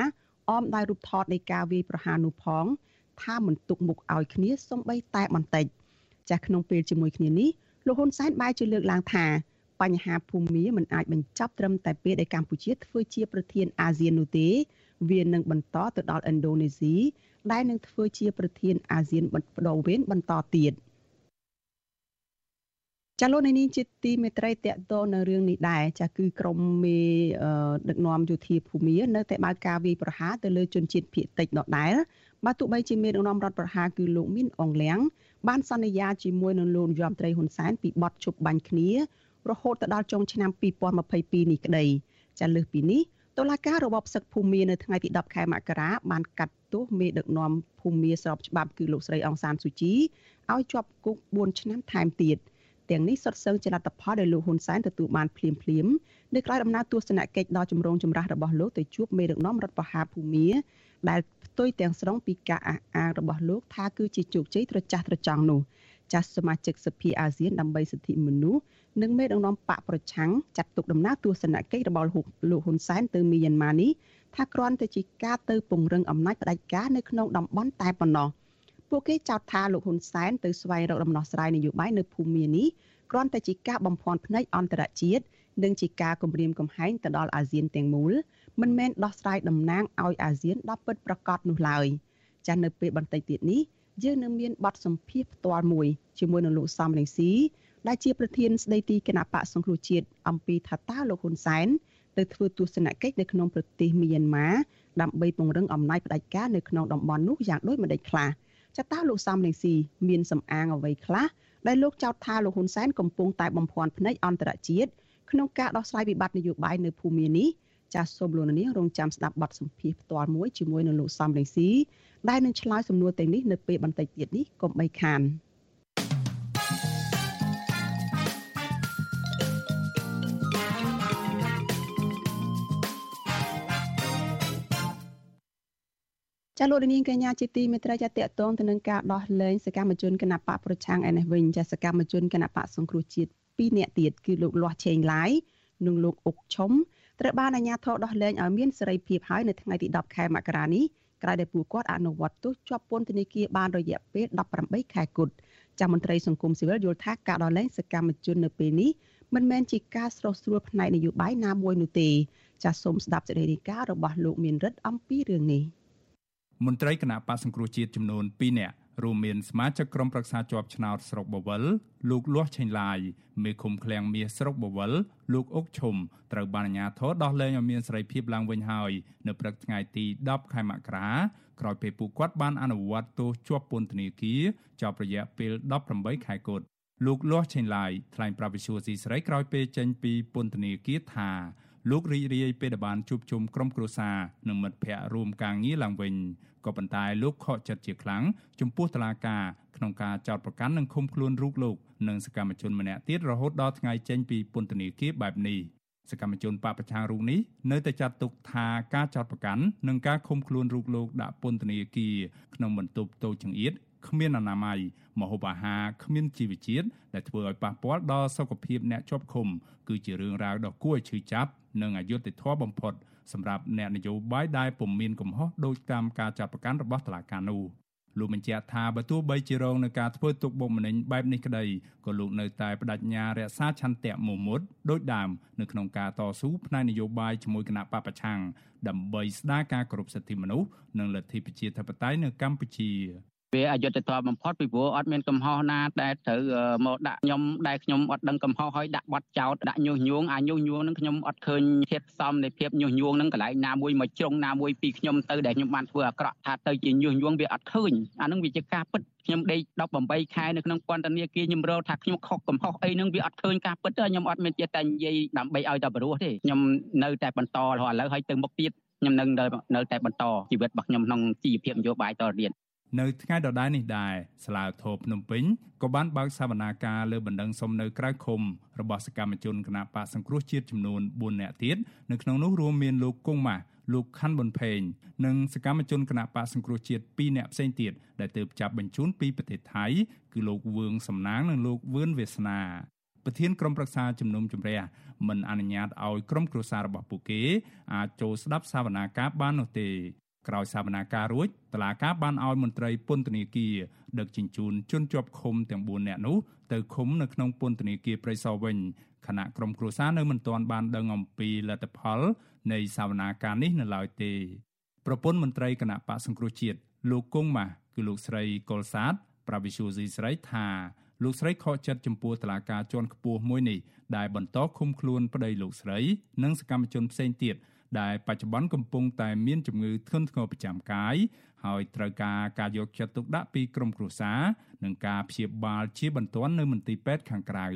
[SPEAKER 1] អមដោយរូបថតនៃការវាយប្រហារនោះផង ថាមិនទុកមុខឲ្យគ្នាសំបីតែបន្តិចចាស់ក្នុងពេលជាមួយគ្នានេះលោកហ៊ុនសែនបែរជាលើកឡើងថាបញ្ហាភូមិមិនអាចបញ្ចប់ត្រឹមតែពេលដែលកម្ពុជាធ្វើជាប្រធានអាស៊ាននោះទេវានឹងបន្តទៅដល់ឥណ្ឌូនេស៊ីដែលនឹងធ្វើជាប្រធានអាស៊ានបដូវវេនបន្តទៀតចាលោកនាងជាទីមេត្រីតកតនៅរឿងនេះដែរចាគឺក្រមមេដឹកនាំយោធាភូមិនៅតែបើកការវាយប្រហារទៅលើជនជាតិភៀតតិចដដែល បើទោះបីជាមេដឹកនាំរដ្ឋប្រហារគឺលោកមីនអងលៀងបានសន្យាជាមួយនឹងលោកនាយរដ្ឋមន្ត្រីហ៊ុនសែនពីបទជប់បាញ់គ្នារហូតទៅដល់ចុងឆ្នាំ2022នេះក្តីចាលើសពីនេះតុលាការរបបសឹកភូមិនៅថ្ងៃទី10ខែមករាបានកាត់ទោសមេដឹកនាំភូមិស្របច្បាប់គឺលោកស្រីអង្សានស៊ូជីឲ្យជាប់គុក4ឆ្នាំថែមទៀតទាំងនេះសុទ្ធសឹងជាលទ្ធផលដែលលោកហ៊ុនសែនទទួលបានភ្លាមភ្លាមនៅក្រៅដំណើរទស្សនកិច្ចដ៏ចម្រូងចម្រាសរបស់លោកទៅជួបមេដឹកនាំរដ្ឋបហាភូមិ ដែលផ្ទុយទាំងស្រុងពីការអះអាងរបស់លោកថាគឺជាជោគជ័យត្រចះត្រចង់នោះចាស់សមាជិកសភាអាស៊ានដើម្បីសិទ្ធិមនុស្សនិងមេដឹកនាំបកប្រឆាំងចាត់ទុកដំណើរទស្សនកិច្ចរបស់លោកហ៊ុនសែនទៅមីយ៉ាន់ម៉ានេះថាគ្រាន់តែជាការទៅពង្រឹងអំណាចផ្ដាច់ការនៅក្នុងតំបន់តែប៉ុណ្ណោះពួកគេចោទថាលោកហ៊ុនសែនទៅស្វែងរកដំណោះស្រាយនយោបាយនៅភូមិនេះគ្រាន់តែជាការបំភាន់ភ្នែកអន្តរជាតិនិងជាការគំរាមកំហែងទៅដល់អាស៊ានទាំងមូល មិនមែនដោះស្រាយតំណាងឲ្យអាស៊ានដល់ពិតប្រកបនោះឡើយចាស់នៅពេលបន្តិចទៀតនេះយើងនឹងមានបទសម្ភាសផ្ទាល់មួយជាមួយនឹងលោកសំរងស៊ីដែលជាប្រធានស្ដីទីគណៈបកសង្គ្រោះជាតិអំពីថាតើលោកហ៊ុនសែនទៅធ្វើទស្សនកិច្ចនៅក្នុងប្រទេសមីយ៉ាន់ម៉ាដើម្បីពង្រឹងអំណាចផ្ដាច់ការនៅក្នុងតំបន់នោះយ៉ាងដូចម្ដេចខ្លះចតាលោកសំរងស៊ីមានសំអាងអ្វីខ្លះដែលលោកចោទថាលោកហ៊ុនសែនកំពុងតែបំភាន់ភ្នែកអន្តរជាតិក្នុងការដោះស្រាយវិបត្តិនយោបាយនៅភូមិនេះ ចាសសូមលោកនាងរងចាំស្ដាប់បទសម្ភាសផ្ទាល់មួយជាមួយនឹងលោកសំរងស៊ីដែលនឹងឆ្លើយសំណួរទាំងនេះនៅពេលបន្តិចទៀតនេះកុំបីខានចាលោកនាងកញ្ញាជាទីមេត្រីចាតកតងទៅនឹងការដោះលែងសកម្មជនគណបកប្រឆាំងឯនេះវិញចាសកម្មជនគណបកសង្គ្រោះជាតិ2នាក់ទៀតគឺលោកលាស់ឆេងឡាយនិងលោកអុកឈុំ ត្រូវបានអាជ្ញាធរដោះលែងឲ្យមានសេរីភាពហើយនៅថ្ងៃទី10ខែមករានេះក្រោយដែលពួកគាត់អនុវត្តទោសជាប់ពន្ធនាគារបានរយៈពេល18ខែគត់ចាំមន្ត្រីសង្គមស៊ីវិលយល់ថាការដោះលែងសកម្មជននៅពេលនេះមិនមែនជាការស្រោះស្រួលផ្នែកនយោបាយណាមួយនោះទេចាសសូមស្ដាប់សេចក្តីរាយការណ៍របស់លោកមានរិទ្ធអំពីរឿងនេះ
[SPEAKER 10] មន្ត្រីគណៈបកសង្គ្រោះជាតិចំនួន2នាក់ រួមមានសមាជិកក្រុមប្រឹក្សាជាប់ឆ្នោតស្រុកបវលលោកលាស់ឆេងឡាយមេឃុំឃ្លាំងមាសស្រុកបវលលោកអុកឈុំត្រូវបានអាជ្ញាធរដោះលែងឲ្យមានសេរីភាពឡើងវិញហើយនៅព្រឹកថ្ងៃទី10ខែមករាក្រោយពេលពួកគាត់បានអនុវត្តទោសជាប់ពន្ធនាគារជាប់រយៈពេល18ខែគត់លោកលាស់ឆេងឡាយថ្លែងប្រាប់វិសុយស៊ីស្រីក្រោយពេលចេញពីពន្ធនាគារថា លោករីករាយពេលបានជួបជុំក្រុមគ្រួសារនិងមិត្តភ័ក្តិរួមការងារឡើងវិញក៏ប៉ុន្តែលោកខកចិត្តជាខ្លាំងចំពោះតឡាការក្នុងការចោទប្រកាន់និងឃុំខ្លួនរូបលោកនិងសកម្មជនម្នាក់ទៀតរហូតដល់ថ្ងៃចេញពីពន្ធនាគារបែបនេះសកម្មជនបពប្រឆាំងរូបនេះនៅតែចាត់ទុកថាការចោទប្រកាន់និងការឃុំខ្លួនរូបលោកដាក់ពន្ធនាគារក្នុងបន្ទប់តូចចង្អៀតគ្មានអនាម័យមហូបអាហារគ្មានជីវជាតិដែលធ្វើឲ្យប៉ះពាល់ដល់សុខភាពអ្នកជាប់ឃុំគឺជារឿងរ៉ាវដ៏គួរឲ្យឈឺចាប់ និងអយុត្តិធម៌បំផុតសម្រាប់អ្នកនយោបាយដែលពុំមានកំហុសដោយតាមការចាត់ប្រកាន់របស់តុលាការនោះលោកបញ្ជាក់ថាបើទោះបីជារងនឹងការធ្វើទុកបុកម្នេញបែបនេះក្តីក៏លោកនៅតែបដិញ្ញារក្សាឆន្ទៈមមុតដោយដើមនៅក្នុងការតស៊ូផ្នែកនយោបាយជាមួយគណៈបពប្រឆាំងដើម្បីស្ដារការគោរពសិទ្ធិមនុស្សនិងលទ្ធិប្រជាធិបតេយ្យនៅកម្ពុជា
[SPEAKER 11] វាអយុត្តិធម៌បំផុតពីព្រោះអត់មានកំហុសណាដែលត្រូវមកដាក់ខ្ញុំដែលខ្ញុំអត់ដឹងកំហុសហើយដាក់បတ်ចោតដាក់ញុះញង់អាញុះញង់នឹងខ្ញុំអត់ឃើញធាតផ្សំនៃភាពញុះញង់នឹងកន្លែងណាមួយមកជ្រុងណាមួយពីខ្ញុំទៅដែលខ្ញុំបានធ្វើអាក្រក់ថាទៅជាញុះញង់វាអត់ឃើញអានឹងវាជាការពិតខ្ញុំដេក18ខែនៅក្នុងពន្ធនាគារខ្ញុំរកថាខ្ញុំខុសកំហុសអីនឹងវាអត់ឃើញការពិតទេខ្ញុំអត់មានចេះតែនិយាយដើម្បីឲ្យតែបរោះទេខ្ញុំនៅតែបន្តរហូតឥឡូវហើយទៅមុខទៀតខ្ញុំនឹងនៅតែបន្តជីវិតរបស់ខ្ញុំក្នុងជីវភាពនយោបាយតទៅទៀត
[SPEAKER 10] នៅថ្ងៃដដែលនេះដែរស្លាវធរភ្នំពេញក៏បានបើកសវនាការលើបណ្ដឹងសុំនៅក្រៅឃុំរបស់សកម្មជនគណបកសង្គ្រោះជាតិចំនួន4នាក់ទៀតនៅក្នុងនោះរួមមានលោកគង់ម៉ាស់លោកខាន់ប៊ុនផេងនិងសកម្មជនគណបកសង្គ្រោះជាតិ2នាក់ផ្សេងទៀតដែលទើបចាប់បញ្ជូនពីប្រទេសថៃគឺលោកវឿងសំណាងនិងលោកវឿនវាសនាប្រធានក្រុមប្រឹក្សាជំនុំជម្រះមិនអនុញ្ញាតឲ្យក្រុមគ្រួសាររបស់ពួកគេអាចចូលស្ដាប់សវនាការបាននោះទេ ក្រោយសវនាការរួចតឡាការបានឲ្យមន្ត្រីពន្ធនាគារដឹកជញ្ជូនជនជាប់ឃុំទាំង4នាក់នោះទៅឃុំនៅក្នុងពន្ធនាគារព្រៃសរវិញខណៈក្រុមគ្រួសារនៅមិនទាន់បានដឹងអំពីលទ្ធផលនៃសវនាការនេះនៅឡើយទេប្រពន្ធមន្ត្រីគណៈបកសង្គ្រោះជាតិលោកគង់ម៉ាស់គឺលោកស្រីកុលសាទប្រាវិសុយស៊ីស្រីថាលោកស្រីខកចិត្តចំពោះតឡាការជាន់ខ្ពស់មួយនេះដែលបន្តឃុំខ្លួនប្តីលោកស្រី និងសកម្មជនផ្សេងទៀត ដែលបច្ចុប្បន្នកំពុងតែមានជំងឺធ្ងន់ធ្ងរប្រចាំកាយហើយត្រូវការការយកចិត្តទុកដាក់ពីក្រុមគ្រួសារនិងការព្យាបាលជាបន្ទាន់នៅមន្ទីរពេទ្យខាងក្រៅ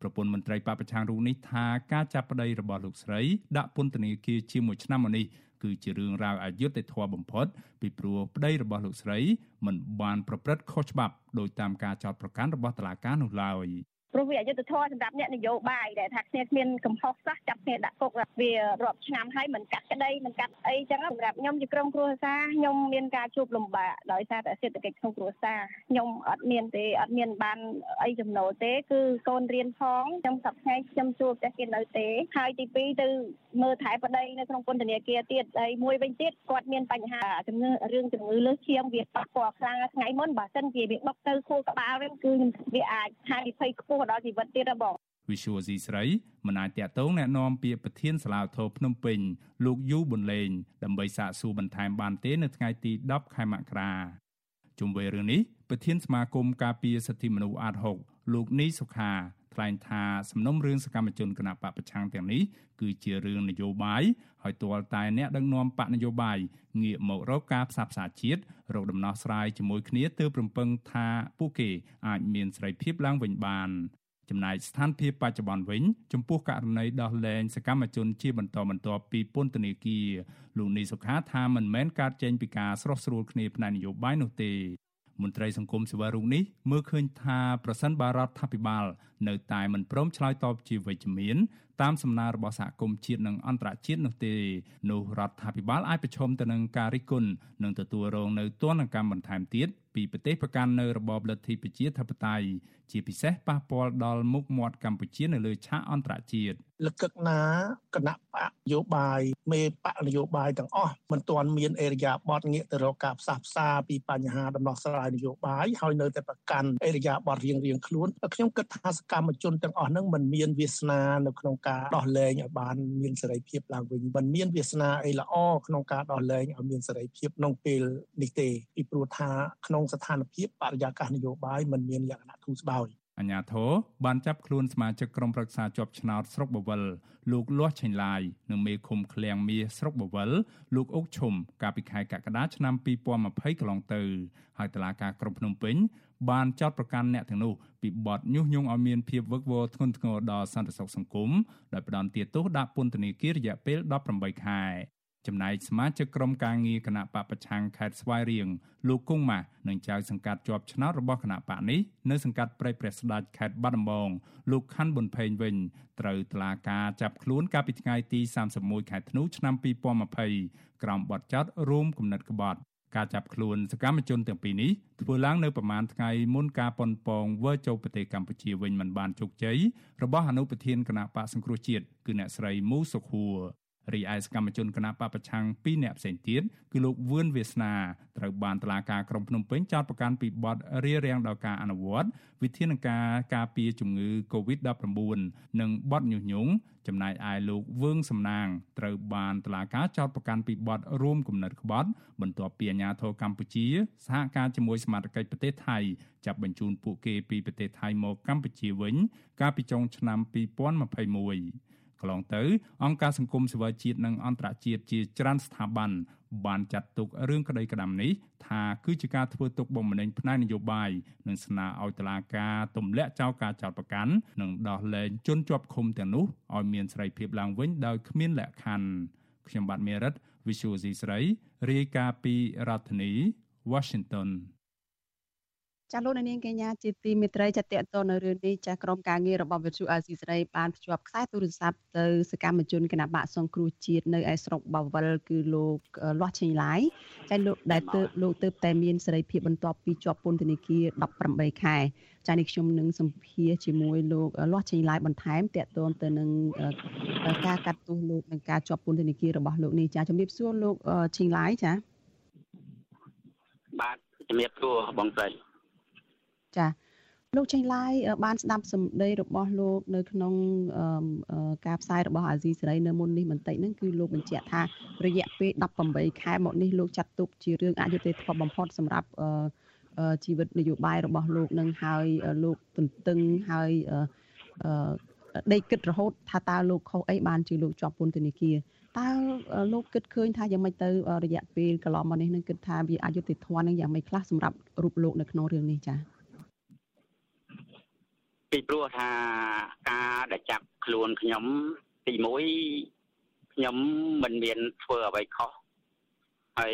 [SPEAKER 10] ប្រពន្ធមន្ត្រីបពប្រឆាំងរូបនេះថាការចាប់ប្តីរបស់លោកស្រីដាក់ពន្ធនាគារជាមួយឆ្នាំមកនេះគឺជារឿងរ៉ាវអយុត្តិធម៌បំផុតពីព្រោះប្តីរបស់លោកស្រីមិនបានប្រព្រឹត្តខុសច្បាប់ដោយតាមការចោទប្រកាន់របស់តុលាការនោះឡើយ
[SPEAKER 3] ព្រោះវាអយុត្តិធម៌សម្រាប់អ្នកនយោបាយដែលថាគ្នាគ្មានកំហុសសោះចាប់គ្នាដាក់គុកវារាប់ឆ្នាំហើយមិនកាត់ក្តីមិនកាត់អីចឹងសម្រាប់ខ្ញុំជាក្រុមគ្រួសារខ្ញុំមានការជួបលំបាកដោយសារតែសេដ្ឋកិច្ចក្នុងគ្រួសារខ្ញុំអត់មានទេអត់មានបានអីចំណូលទេគឺកូនរៀនផងខ្ញុំសប្តាហ៍ខ្ញុំជួបតែគេនៅទេហើយទី2ទៅមើលថែប្តីនៅក្នុងពន្ធនាគារទៀតហើយមួយវិញទៀតគាត់មានបញ្ហាជំងឺរឿងជំងឺលើសឈាមវាប៉ះពាល់ខ្លាំងថ្ងៃមុនបើសិនជាវាបុកទៅខួរក្បាលវិញគឺវាអាចហានិភ័យខ្ពសដល់ជីវិតទៀតហ៎បង
[SPEAKER 10] វិសុវស៊ីស្រីមិនអាចតាក់ទងแนะនាំពាក្យប្រធានសាលាធរភ្នំពេញលោកយូប៊ុនលេងដើម្បីសាកសួរបន្ថែមបានទេនៅថ្ងៃទី10ខែមករាជុំវិញរឿងនេះប្រធានសមាគមការពារសិទ្ធិមនុស្សអាត6លោកនីសុខា ថ្លែងថាសំណុំរឿងសកម្មជនគណបកប្រឆាំងទាំងនេះគឺជារឿងនយោបាយហើយទាល់តែអ្នកដឹកនាំបកនយោបាយងាកមករកការផ្សះផ្សាជាតិរកដំណោះស្រាយជាមួយគ្នាទើបរំពឹងថាពួកគេអាចមានសេរីភាពឡើងវិញបានចំណែកស្ថានភាពបច្ចុប្បន្នវិញចំពោះករណីដោះលែងសកម្មជនជាបន្តបន្ទាប់ពីពន្ធនាគារលោកនីសុខាថាមិនមែនកើតចេញពីការស្រោះស្រួលគ្នាផ្នែកនយោបាយនោះទេ មន្ត្រីសង្គមសេវារូបនេះមើលឃើញថាប្រសិនបើរដ្ឋាភិបាល នៅតែមិនព្រមឆ្លើយតបជាវិជ្ជមានតាមសំណើរបស់សហគមន៍ជាតិនិងអន្តរជាតិនោះទេនោះរដ្ឋាភិបាលអាចប្រឈមទៅនឹងការរិះគន់និងទទួលរងនៅទណ្ឌកម្មបន្ថែមទៀតពីប្រទេសប្រកាន់នៅរបបលទ្ធិប្រជាធិបតេយ្យ ជាពិសេសប៉ះពាល់ដល់មុខមាត់កម្ពុជានៅលើឆាកអន្តរជាតិ
[SPEAKER 12] លកឹកណាគណៈបកនយោបាយមេបកនយោបាយទាំងអស់មិនទាន់មានអេរយាបតងាកទៅរកការផ្សះផ្សាពីបញ្ហាដំណោះស្រាយនយោបាយហើយនៅតែប្រកាន់អេរយាបតរៀងរៀងខ្លួនខ្ញុំគិតថាសកម្មជនទាំងអស់ហ្នឹងមិនមានវាសនានៅក្នុងការដោះលែងឲ្យបានមានសេរីភាពឡើងវិញមិនមានវាសនាអីល្អក្នុងការដោះលែងឲ្យមានសេរីភាពក្នុងពេលនេះទេពីព្រោះថាក្នុងស្ថានភាពបរិយាកាសនយោបាយមិនមានលក្ខណៈធូរស្បើយ
[SPEAKER 10] អញ្ញាធរបានចាប់ខ្លួនសមាជិកក្រុមប្រឹក្សាជាប់ឆ្នោតស្រុកបវលលោកលាស់ឆេងឡាយនិងមេឃុំឃ្លាំងមាសស្រុកបវលលោកអុកឈុំកាលពីខែកក្កដាឆ្នាំ2020កន្លងទៅហើយតុលាការក្រុងភ្នំពេញបានចោទប្រកាន់អ្នកទាំងនោះពីបទញុះញង់ឲ្យមានភាពវឹកវរធ្ងន់ធ្ងរដល់សន្តិសុខសង្គមដោយផ្ដន្ទាទោសដាក់ពន្ធនាគាររយៈពេល18ខែ ចំណែកសមាជិកក្រុមការងារគណៈបពប្រឆាំងខេត្តស្វាយរៀងលោកគង់ម៉ាស់និងចៅសង្កាត់ជាប់ឆ្នោតរបស់គណៈបកនេះនៅសង្កាត់ព្រៃព្រះស្ដេចខេត្តបាត់ដំបងលោកខាន់ប៊ុនផេងវិញត្រូវតុលាការចាប់ខ្លួនកាលពីថ្ងៃទី31ខែធ្នូឆ្នាំ2020ក្រោមបទចោទរួមគំនិតក្បត់ការចាប់ខ្លួនសកម្មជនទាំងពីរនេះធ្វើឡើងនៅប្រមាណថ្ងៃមុនការប៉ុនប៉ងវើចូលប្រទេសកម្ពុជាវិញមិនបានជោគជ័យរបស់អនុប្រធានគណៈបកសង្គ្រោះជាតិគឺអ្នកស្រីមូសុខួរ រីឯសកម្មជនគណបកប្រឆាំង2នាក់ផ្សេងទៀតគឺលោកវឿនវាសនាត្រូវបានតុលាការក្រុងភ្នំពេញចោទប្រកាន់ពីបទរារាំងដល់ការអនុវត្តវិធានការការពារជំងឺ Covid-19 និងបទញុះញង់ចំណែកឯលោកវឿងសំណាងត្រូវបានតុលាការចោទប្រកាន់ពីបទរួមគំនិតក្បត់បន្ទាប់ពីអាជ្ញាធរកម្ពុជាសហការជាមួយសមាជិកប្រទេសថៃចាប់បញ្ជូនពួកគេពីប្រទេសថៃមកកម្ពុជាវិញ កាលពីចុងឆ្នាំ2021 កន្លងទៅអង្គការសង្គមស៊ីវិលជាតិនិងអន្តរជាតិជាច្រើនស្ថាប័នបានចាត់ទុករឿងក្តីក្តាំនេះថាគឺជាការធ្វើទុកបុកម្នេញផ្នែកនយោបាយនិងស្នើឲ្យតុលាការទម្លាក់ចោលការចោទប្រកាន់និងដោះលែងជនជាប់ឃុំទាំងនោះឲ្យមានសេរីភាពឡើងវិញដោយគ្មានលក្ខខណ្ឌខ្ញុំបាទមេរិត Visual C ស្រីរាយការណ៍ពីរដ្ឋធានី Washington
[SPEAKER 1] ចាលោកនាងកញ្ញាជាទីមេត្រីចាតតទៅនៅរឿងនេះចាក្រុមការងាររបស់វិទ្យុអាស៊ីសេរីបានភ្ជាប់ខ្សែទូរស័ព្ទទៅសកម្មជនគណៈបកសង្គ្រោះជាតិនៅឯស្រុកបាវិលគឺលោកលាស់ឈិញឡាយចាលោកដែលទើបលោកទើបតែមានសេរីភាពបន្ទាប់ពីជាប់ពន្ធនាគារ18ខែចានេះខ្ញុំនឹងសម្ភាសជាមួយលោកលាស់ឈិញឡាយបន្ថែមតកតទៅទៅនឹងការកាត់ទោសលោកនិងការជាប់ពន្ធនាគាររបស់លោកនេះចាជំរាបសួរលោកឈិញឡាយចា
[SPEAKER 11] បាទជំរាបសួរបងស្រី
[SPEAKER 1] ចាលោកចេញឡាយបានស្ដាប់សម្ដីរបស់លោក នៅក្នុងការផ្សាយរបស់អាស៊ីសេរីនៅមុននេះបន្តិចហ្នឹងគឺលោកបញ្ជាក់ថារយៈពេល18ខែមកនេះលោកចាត់ទុកជារឿងអយុត្តិធម៌បំផុតសម្រាប់ជីវិតនយោបាយរបស់លោកនឹងហើយលោកទន្ទឹងហើយដេកគិតរហូតថាតើលោកខុសអីបានជាលោកជាប់ពន្ធនាគារតើលោកគិតឃើញថាយ៉ាងម៉េចទៅរយៈពេលកន្លងមកនេះនឹងគិតថាវាអយុត្តិធម៌នឹងយ៉ាងម៉េចខ្លះសម្រាប់រូបលោកនៅក្នុងរឿងនេះចា៎
[SPEAKER 11] ពីព្រោះថាការដែលចាប់ខ្លួនខ្ញុំទី1ខ្ញុំមិនមានធ្វើអ្វីខុសហើយ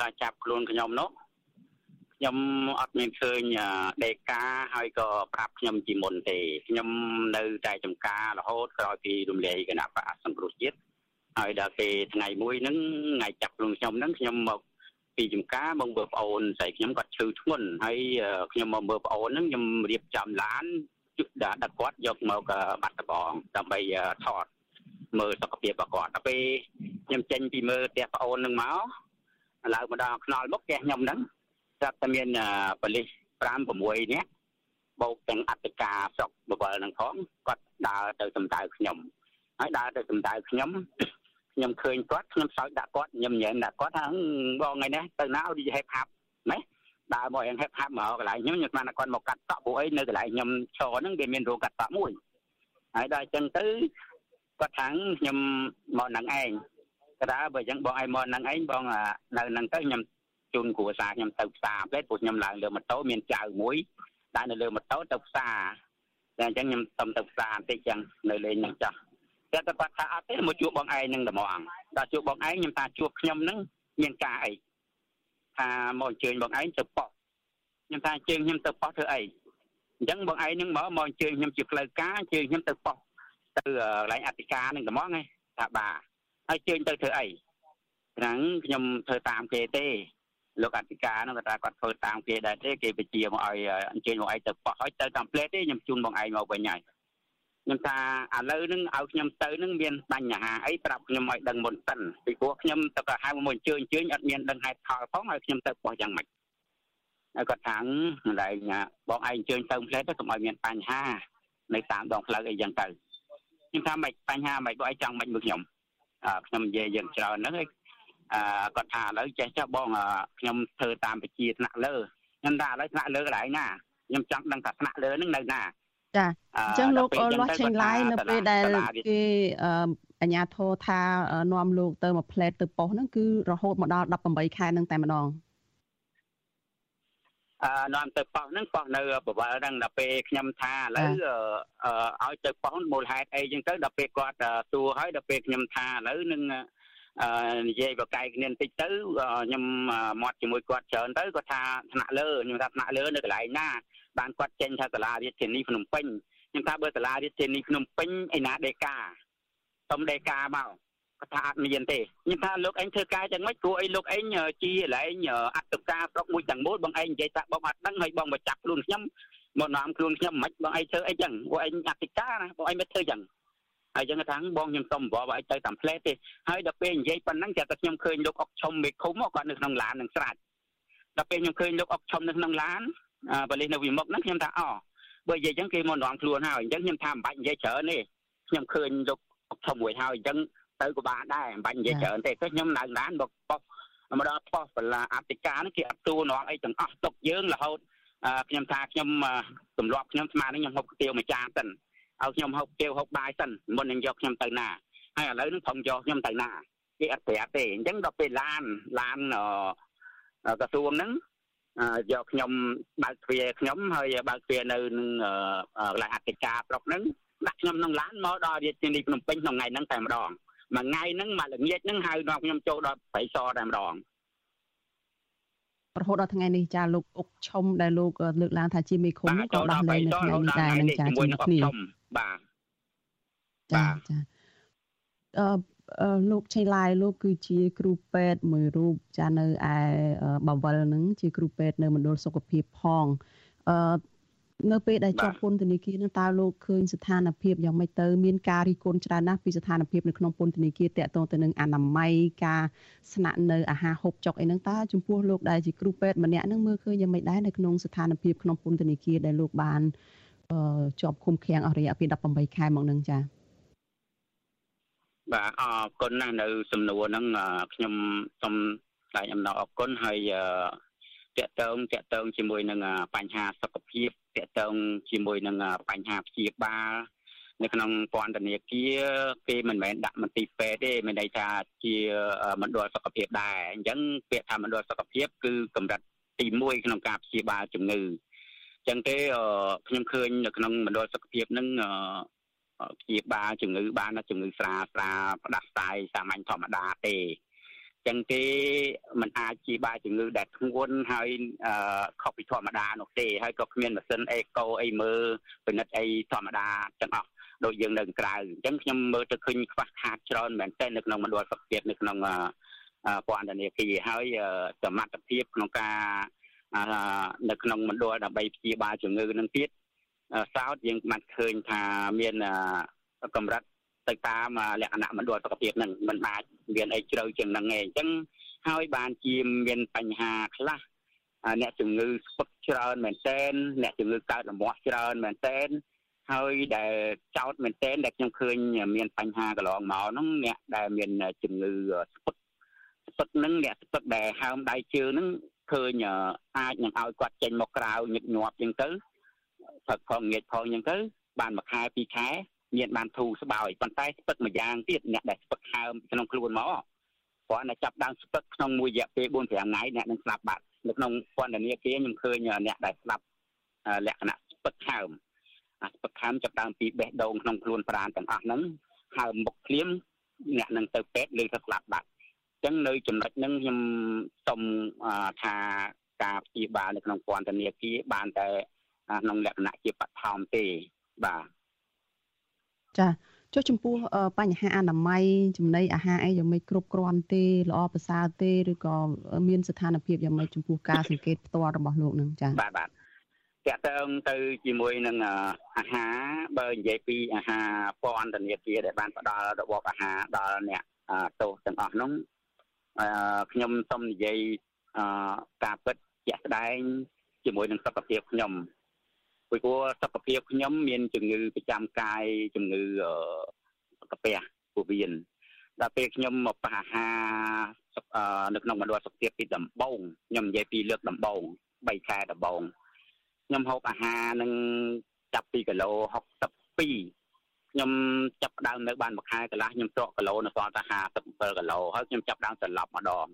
[SPEAKER 11] ការចាប់ខ្លួនខ្ញុំនោះខ្ញុំអត់មានឃើញដេកាហើយក៏ប្រាប់ខ្ញុំជាមុនទេខ្ញុំនៅតែចំការរហូតក្រោយពីរំលាយគណៈបកសង្គ្រោះជាតិហើយដល់ពេលថ្ងៃមួយហ្នឹងថ្ងៃចាប់ខ្លួនខ្ញុំហ្នឹងខ្ញុំមកពីចំការមកមើលប្អូនស្រីខ្ញុំគាត់ឈឺធ្ងន់ហើយខ្ញុំមកមើលប្អូនហ្នឹងខ្ញុំរៀបចំឡាន ដាក់ដាក់គាត់យកមកបាត់ដបងដើម្បីថតមើលសុខភាពរបស់គាត់ដល់ពេលខ្ញុំចេញពីមើលផ្ទះប្អូននឹងមកឡើងមកដល់ខ្នល់មុខផ្ទះខ្ញុំហ្នឹងស្រាប់តែមានប៉ូលីស5 6នាក់បូកទាំងអត្តការស្រុកបវលនឹងផងគាត់ដើរទៅសម្ដៅខ្ញុំហើយដើរទៅសម្ដៅខ្ញុំខ្ញុំឃើញគាត់ខ្ញុំសើចដាក់គាត់ញឹមញែមដាក់គាត់ថាបងថ្ងៃនេះទៅណាឲ្យហេបហាប់ណា ដើរមកយ៉ាងហេបហាប់មកកន្លែងខ្ញុំខ្ញុំស្មានថាគាត់មកកាត់តក់ពួកអីនៅកន្លែងខ្ញុំឈរហ្នឹងវាមានរោងកាត់តក់មួយហើយដល់អញ្ចឹងទៅគាត់ថាខ្ញុំមកនឹងឯងគាត់ថាបើអញ្ចឹងបងឯងមកនឹងឯងបងនៅនឹងទៅខ្ញុំជូនគ្រួសារខ្ញុំទៅផ្សារពេកព្រោះខ្ញុំឡើងលើម៉ូតូមានចៅមួយដាក់នៅលើម៉ូតូទៅផ្សារតែអញ្ចឹងខ្ញុំសុំទៅផ្សារបន្តិចចឹងនៅលេងនឹងចាស់តែតែគាត់ថាអត់ទេមកជួបបងឯងនឹងតែហ្មងដល់ជួបបងឯងខ្ញុំថាជួបខ្ញុំនឹងមានការអី ថាមកអញ្ជើញបងឯងទៅប៉ោះខ្ញុំថាអញ្ជើញខ្ញុំទៅប៉ោះធ្វើអីអញ្ចឹងបងឯងនឹងមកមកអញ្ជើញខ្ញុំជាផ្លូវការអញ្ជើញខ្ញុំទៅប៉ោះទៅកន្លែងអធិការនឹងតែហ្មងថាបាទហើយអញ្ជើញទៅធ្វើអីហ្នឹងខ្ញុំធ្វើតាមគេទេលោកអធិការនោះគាត់ថាគាត់ធ្វើតាមគេដែរទេគេបញ្ជាមកឲ្យអញ្ជើញមកឯងទៅប៉ោះឲ្យទៅតាមផ្លេតទេខ្ញុំជូនបងឯងមកវិញហើយ ខ្ញុំថាឥឡូវហ្នឹងឲ្យខ្ញុំទៅហ្នឹងមានបញ្ហាអីប្រាប់ខ្ញុំឲ្យដឹងមុនសិនពីព្រោះខ្ញុំទៅក៏ហៅមកអញ្ជើញអញ្ជើញអត់មានដឹងហេតុផលផងឲ្យខ្ញុំទៅបោះយ៉ាងម៉េចហើយគាត់ថាកន្លែងបងឯងអញ្ជើញទៅផ្លេតទៅកុំឲ្យមានបញ្ហានៅតាមដងផ្លូវអីយ៉ាងទៅខ្ញុំថាមិនបញ្ហាមិនបងឯងចង់មិនមើលខ្ញុំអឺខ្ញុំនិយាយយ៉ាងច្រើនហ្នឹងហើយអឺគាត់ថាឥឡូវចេះចុះបងខ្ញុំធ្វើតាមវិជាថ្នាក់លើខ្ញុំថាឥឡូវថ្នាក់លើកន្លែងណាខ្ញុំចង់ដឹងថាថ្នាក់លើហ្នឹងនៅណា
[SPEAKER 1] ចាអញ្ចឹងលោកលាស់ចេញឡាយនៅពេលដែលគេអញ្ញាធរថានាំលោកទៅមកផ្លែតទៅប៉ុស្តិ៍ហ្នឹងគឺរហូតមកដល់18ខែហ្នឹងតែម្ដង
[SPEAKER 11] អឺនាំទៅប៉ុស្តិ៍ហ្នឹងប៉ុស្តិ៍នៅបវលហ្នឹងដល់ពេលខ្ញុំថាឥឡូវឲ្យទៅប៉ុស្តិ៍មូលហេតុអីចឹងទៅដល់ពេលគាត់សួរហើយដល់ពេលខ្ញុំថាឥឡូវនឹងអឺនិយាយបកកាយគ្នាបន្តិចទៅខ្ញុំមាត់ជាមួយគាត់ច្រើនទៅគាត់ថាថ្នាក់លើខ្ញុំថាថ្នាក់លើនៅកន្លែងណា បានគាត់ចេញថាសាលារាជធានីភ្នំពេញខ្ញុំថាបើសាលារាជធានីភ្នំពេញឯណាដេកាសុំដេកាមកគាត់ថាអត់មានទេខ្ញុំថាលោកអញធ្វើការយ៉ាងម៉េចព្រោះអីលោកអញជាកន្លែងអត្តការស្រុកមួយទាំងមូលបងឯងនិយាយថាបងអត់ដឹងហើយបងមកចាប់ខ្លួនខ្ញុំមកនាំខ្លួនខ្ញុំមិនបងឯងធ្វើអីចឹងព្រោះឯងអត្តការណាបងឯងមិនធ្វើចឹងហើយចឹងថាបងខ្ញុំសុំបបឲ្យទៅតាមផ្លែទេហើយដល់ពេលនិយាយប៉ុណ្ណឹងតែខ្ញុំឃើញលោកអុកឈុំមេឃុំគាត់នៅក្នុងឡាននឹងស្រាច់ដល់ពេលខ្ញុំឃើញលោកអុកឈុំនៅក្នុងឡាន ប៉ូលីសនៅវិមុខហ្នឹងខ្ញុំថាអូបើនិយាយចឹងគេមកនាំខ្លួនហើយអញ្ចឹងខ្ញុំថាមិនបាច់និយាយច្រើនទេខ្ញុំឃើញលោកអុកឈុំមួយហើយអញ្ចឹងទៅក៏បានដែរមិនបាច់និយាយច្រើនទេគឺខ្ញុំនៅឡានមកប៉ុស្មកដល់ប៉ុស្បលាអធិការហ្នឹងគេអត់ទួនាំអីទាំងអស់ទុកយើងរហូតខ្ញុំថាខ្ញុំទម្លាប់ខ្ញុំស្មានខ្ញុំហូបគុយទាវមួយចានសិនឲ្យខ្ញុំហូបទាវហូបបាយសិនមុននឹងយកខ្ញុំទៅណាហើយឥឡូវនឹងខ្ញុំយកខ្ញុំទៅណាគេអត់ប្រាប់ទេអញ្ចឹងដល់ពេលឡានឡានក្រសួងហ្នឹង យកខ្ញុំបើកទ្វារខ្ញុំហើយបើកទ្វារនៅនឹងកន្លែងអធិការប្រុកហ្នឹងដាក់ខ្ញុំក្នុងឡានមកដល់រាជធានីភ្នំពេញក្នុងថ្ងៃហ្នឹងតែម្ដងមួយថ្ងៃហ្នឹងមកល្ងាចហ្នឹងហៅនាំខ្ញុំចូលដល់ប្រៃសតែម្ដង
[SPEAKER 1] រហូតដល់ថ្ងៃនេះចាលោកអុកឈុំដែលលោកលើកឡើងថាជាមេឃុំក៏ដោះលែងនៅថ្ងៃនេះដែរនឹងចាជាមួយគ្នា
[SPEAKER 11] បាទ
[SPEAKER 1] ចាចាអឺ លោកឆៃឡាយលោកគឺជាគ្រូពេទ្យមួយរូបចានៅឯបវលនឹងជាគ្រូពេទ្យនៅមណ្ឌលសុខភាពផងអឺនៅពេលដែលជាប់ពន្ធនាគារនឹងតើលោកឃើញស្ថានភាពយ៉ាងម៉េចទៅមានការរីកគុណច្រើនណាស់ពីស្ថានភាពនៅក្នុងពន្ធនាគារតកតងទៅនឹងអនាម័យការស្នាក់នៅអាហារហូបចុកអីហ្នឹងតើចំពោះលោកដែលជាគ្រូពេទ្យម្នាក់ហ្នឹងមើលឃើញយ៉ាងម៉េចដែរនៅក្នុងស្ថានភាពក្នុងពន្ធនាគារដែលលោកបានជាប់ឃុំឃាំងអស់រយៈពេល18ខែមកហ្នឹងចា៎
[SPEAKER 11] បាទអរគុណណាស់នៅ សំណួរហ្នឹងខ្ញុំសូមថ្លែងអំណរអគុណហើយតកតងតកតងជាមួយនឹងបញ្ហាសុខភាពតកតងជាមួយនឹងបញ្ហាព្យាបាលនៅក្នុងពន្ធនាគារគេមិនមែនដាក់មន្ទីរពេទ្យទេមានន័យថាជាមណ្ឌលសុខភាពដែរអញ្ចឹងពាក្យថាមណ្ឌលសុខភាពគឺកម្រិតទី1ក្នុងការព្យាបាលជំងឺអញ្ចឹងទេខ្ញុំឃើញនៅក្នុងមណ្ឌលសុខភាពនឹង ព្យាបាលជំងឺបានជំងឺស្រាស្រាផ្ដាសាយសាមញ្ញធម្មតាទេចឹងទេมันអាចជាបាយជំងឺដែលធ្ងន់ហើយខុសពីធម្មតានោះទេហើយក៏គ្មានម៉ាស៊ីនអេកូអីមើលពិនិត្យអីធម្មតាទាំងអស់ដូចយើងនៅក្រៅអញ្ចឹងខ្ញុំមើលទៅឃើញខ្វះខាតច្រើនមែនទែននៅក្នុងមណ្ឌលសុខភាពនៅក្នុងពន្ធនាគារហើយសមត្ថភាពក្នុងការនៅក្នុងមណ្ឌលដើម្បីព្យាបាលជំងឺនឹងទៀត សោតយើងបានឃើញថាមានកម្រិតទៅតាមលក្ខណៈមណ្ឌលសុខភាពនឹងមិនអាចមានអីជ្រៅជាងនឹងទេអញ្ចឹងហើយបានជាមានបញ្ហាខ្លះអ្នកជំងឺស្ពឹកច្រើនមែនទែនអ្នកជំងឺកើតរមាស់ច្រើនមែនទែនហើយដែលចោតមែនទែនដែលខ្ញុំឃើញមានបញ្ហាកន្លងមកហ្នឹងអ្នកដែលមានជំងឺស្ពឹកស្ពឹកហ្នឹងអ្នកស្ពឹកដែលហើមដៃជើងហ្នឹងឃើញអាចនឹងឲ្យគាត់ចេញមកក្រៅញឹកញាប់ចឹងទៅ ផឹកផងងាកផងចឹងទៅបានមួយខែពីរខែមានបានធូរស្បើយប៉ុន្តែស្ពឹកម្យ៉ាងទៀតអ្នកដែលស្ពឹកហើមក្នុងខ្លួនមកព្រោះអ្នកចាប់ដើមស្ពឹកក្នុងមួយរយៈពេល4 5ថ្ងៃអ្នកនឹងស្លាប់បាត់នៅក្នុងពន្ធនាគារខ្ញុំឃើញអ្នកដែលស្លាប់លក្ខណៈស្ពឹកហើមអាស្ពឹកហើមចាប់ដើមពីបេះដូងក្នុងខ្លួនប្រាណទាំងអស់ហ្នឹងហើមមុខភ្លាមអ្នកនឹងទៅពេទ្យឬទៅស្លាប់បាត់អញ្ចឹងនៅចំណុចហ្នឹងខ្ញុំសូមថាការព្យាបាលនៅក្នុងពន្ធនាគារបានតែ ក្នុងលក្ខណៈជាបឋមទេបាទ
[SPEAKER 1] ចាចុះចំពោះបញ្ហាអនាម័យចំណីអាហារអីយ៉ាងម៉េចគ្រប់គ្រាន់ទេល្អប្រសើរទេឬក៏មានស្ថានភាពយ៉ាងម៉េចចំពោះការសង្កេតផ្ទាល់របស់លោកនឹងចា
[SPEAKER 11] បាទបាទតកតើងទៅជាមួយនឹងអាហារបើនិយាយពីអាហារពន្ធនាគារដែលបានផ្ដល់របបអាហារដល់អ្នកទោសទាំងអស់នោះខ្ញុំសូមនិយាយការពិតជាក់ស្ដែងជាមួយនឹងសុខភាពខ្ញុំ ពីព្រោះសុខភាពខ្ញុំមានជំងឺប្រចាំកាយជំងឺកាពះពោះវៀនដល់ពេលខ្ញុំមកប៉ះអាហារនៅក្នុងមណ្ឌលសុខភាពពីដំបូងខ្ញុំនិយាយពីលើកដំបូង3ខែដំបូងខ្ញុំហូបអាហារនឹងចាប់ពីគីឡូ62ខ្ញុំចាប់ដើមនៅបានមួយខែកន្លះខ្ញុំត្រកគីឡូនៅសល់តែ57គីឡូហើយខ្ញុំចាប់ដើមត្រឡប់ម្ដង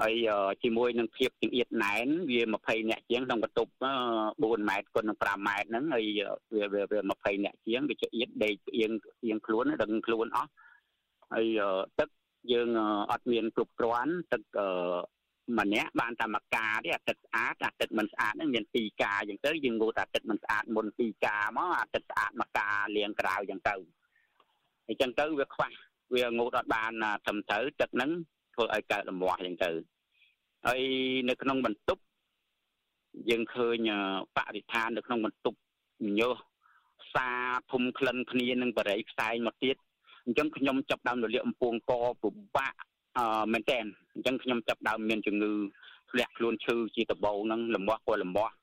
[SPEAKER 11] ហើយជាមួយនឹងភាពចង្អៀតណែនវា20អ្នកជាងក្នុងបន្ទប់4ម៉ែត្រគុណនឹង5ម៉ែត្រហ្នឹងហើយវាវា20អ្នកជាងវាចង្អៀតដេកផ្អៀងផ្អៀងខ្លួនដឹងខ្លួនអស់ហើយទឹកយើងអត់មានគ្រប់គ្រាន់ទឹកម្នាក់បានតែមួយកាទេអាទឹកស្អាតអាទឹកមិនស្អាតហ្នឹងមានពីរកាអញ្ចឹងទៅយើងងូតអាទឹកមិនស្អាតមុនពីរកាមកអាទឹកស្អាតមួយកាលាងក្រៅអញ្ចឹងទៅអញ្ចឹងទៅវាខ្វះវាងូតអត់បានត្រឹមត្រូវទឹកហ្នឹង ធ្វើឲ្យកើតរមាស់អញ្ចឹងទៅហើយនៅក្នុងបន្ទប់យើងឃើញបរិស្ថាននៅក្នុងបន្ទប់ញើសសាធំក្លិនគ្នានឹងបរិយផ្សែងមកទៀតអញ្ចឹងខ្ញុំចាប់ដើមរលាកអំពងកពិបាកអឺមែនតើអញ្ចឹងខ្ញុំចាប់ដើមមានជំងឺធ្លាក់ខ្លួនឈឺជាដបោហ្នឹងលំមាស់ក៏លំមាស់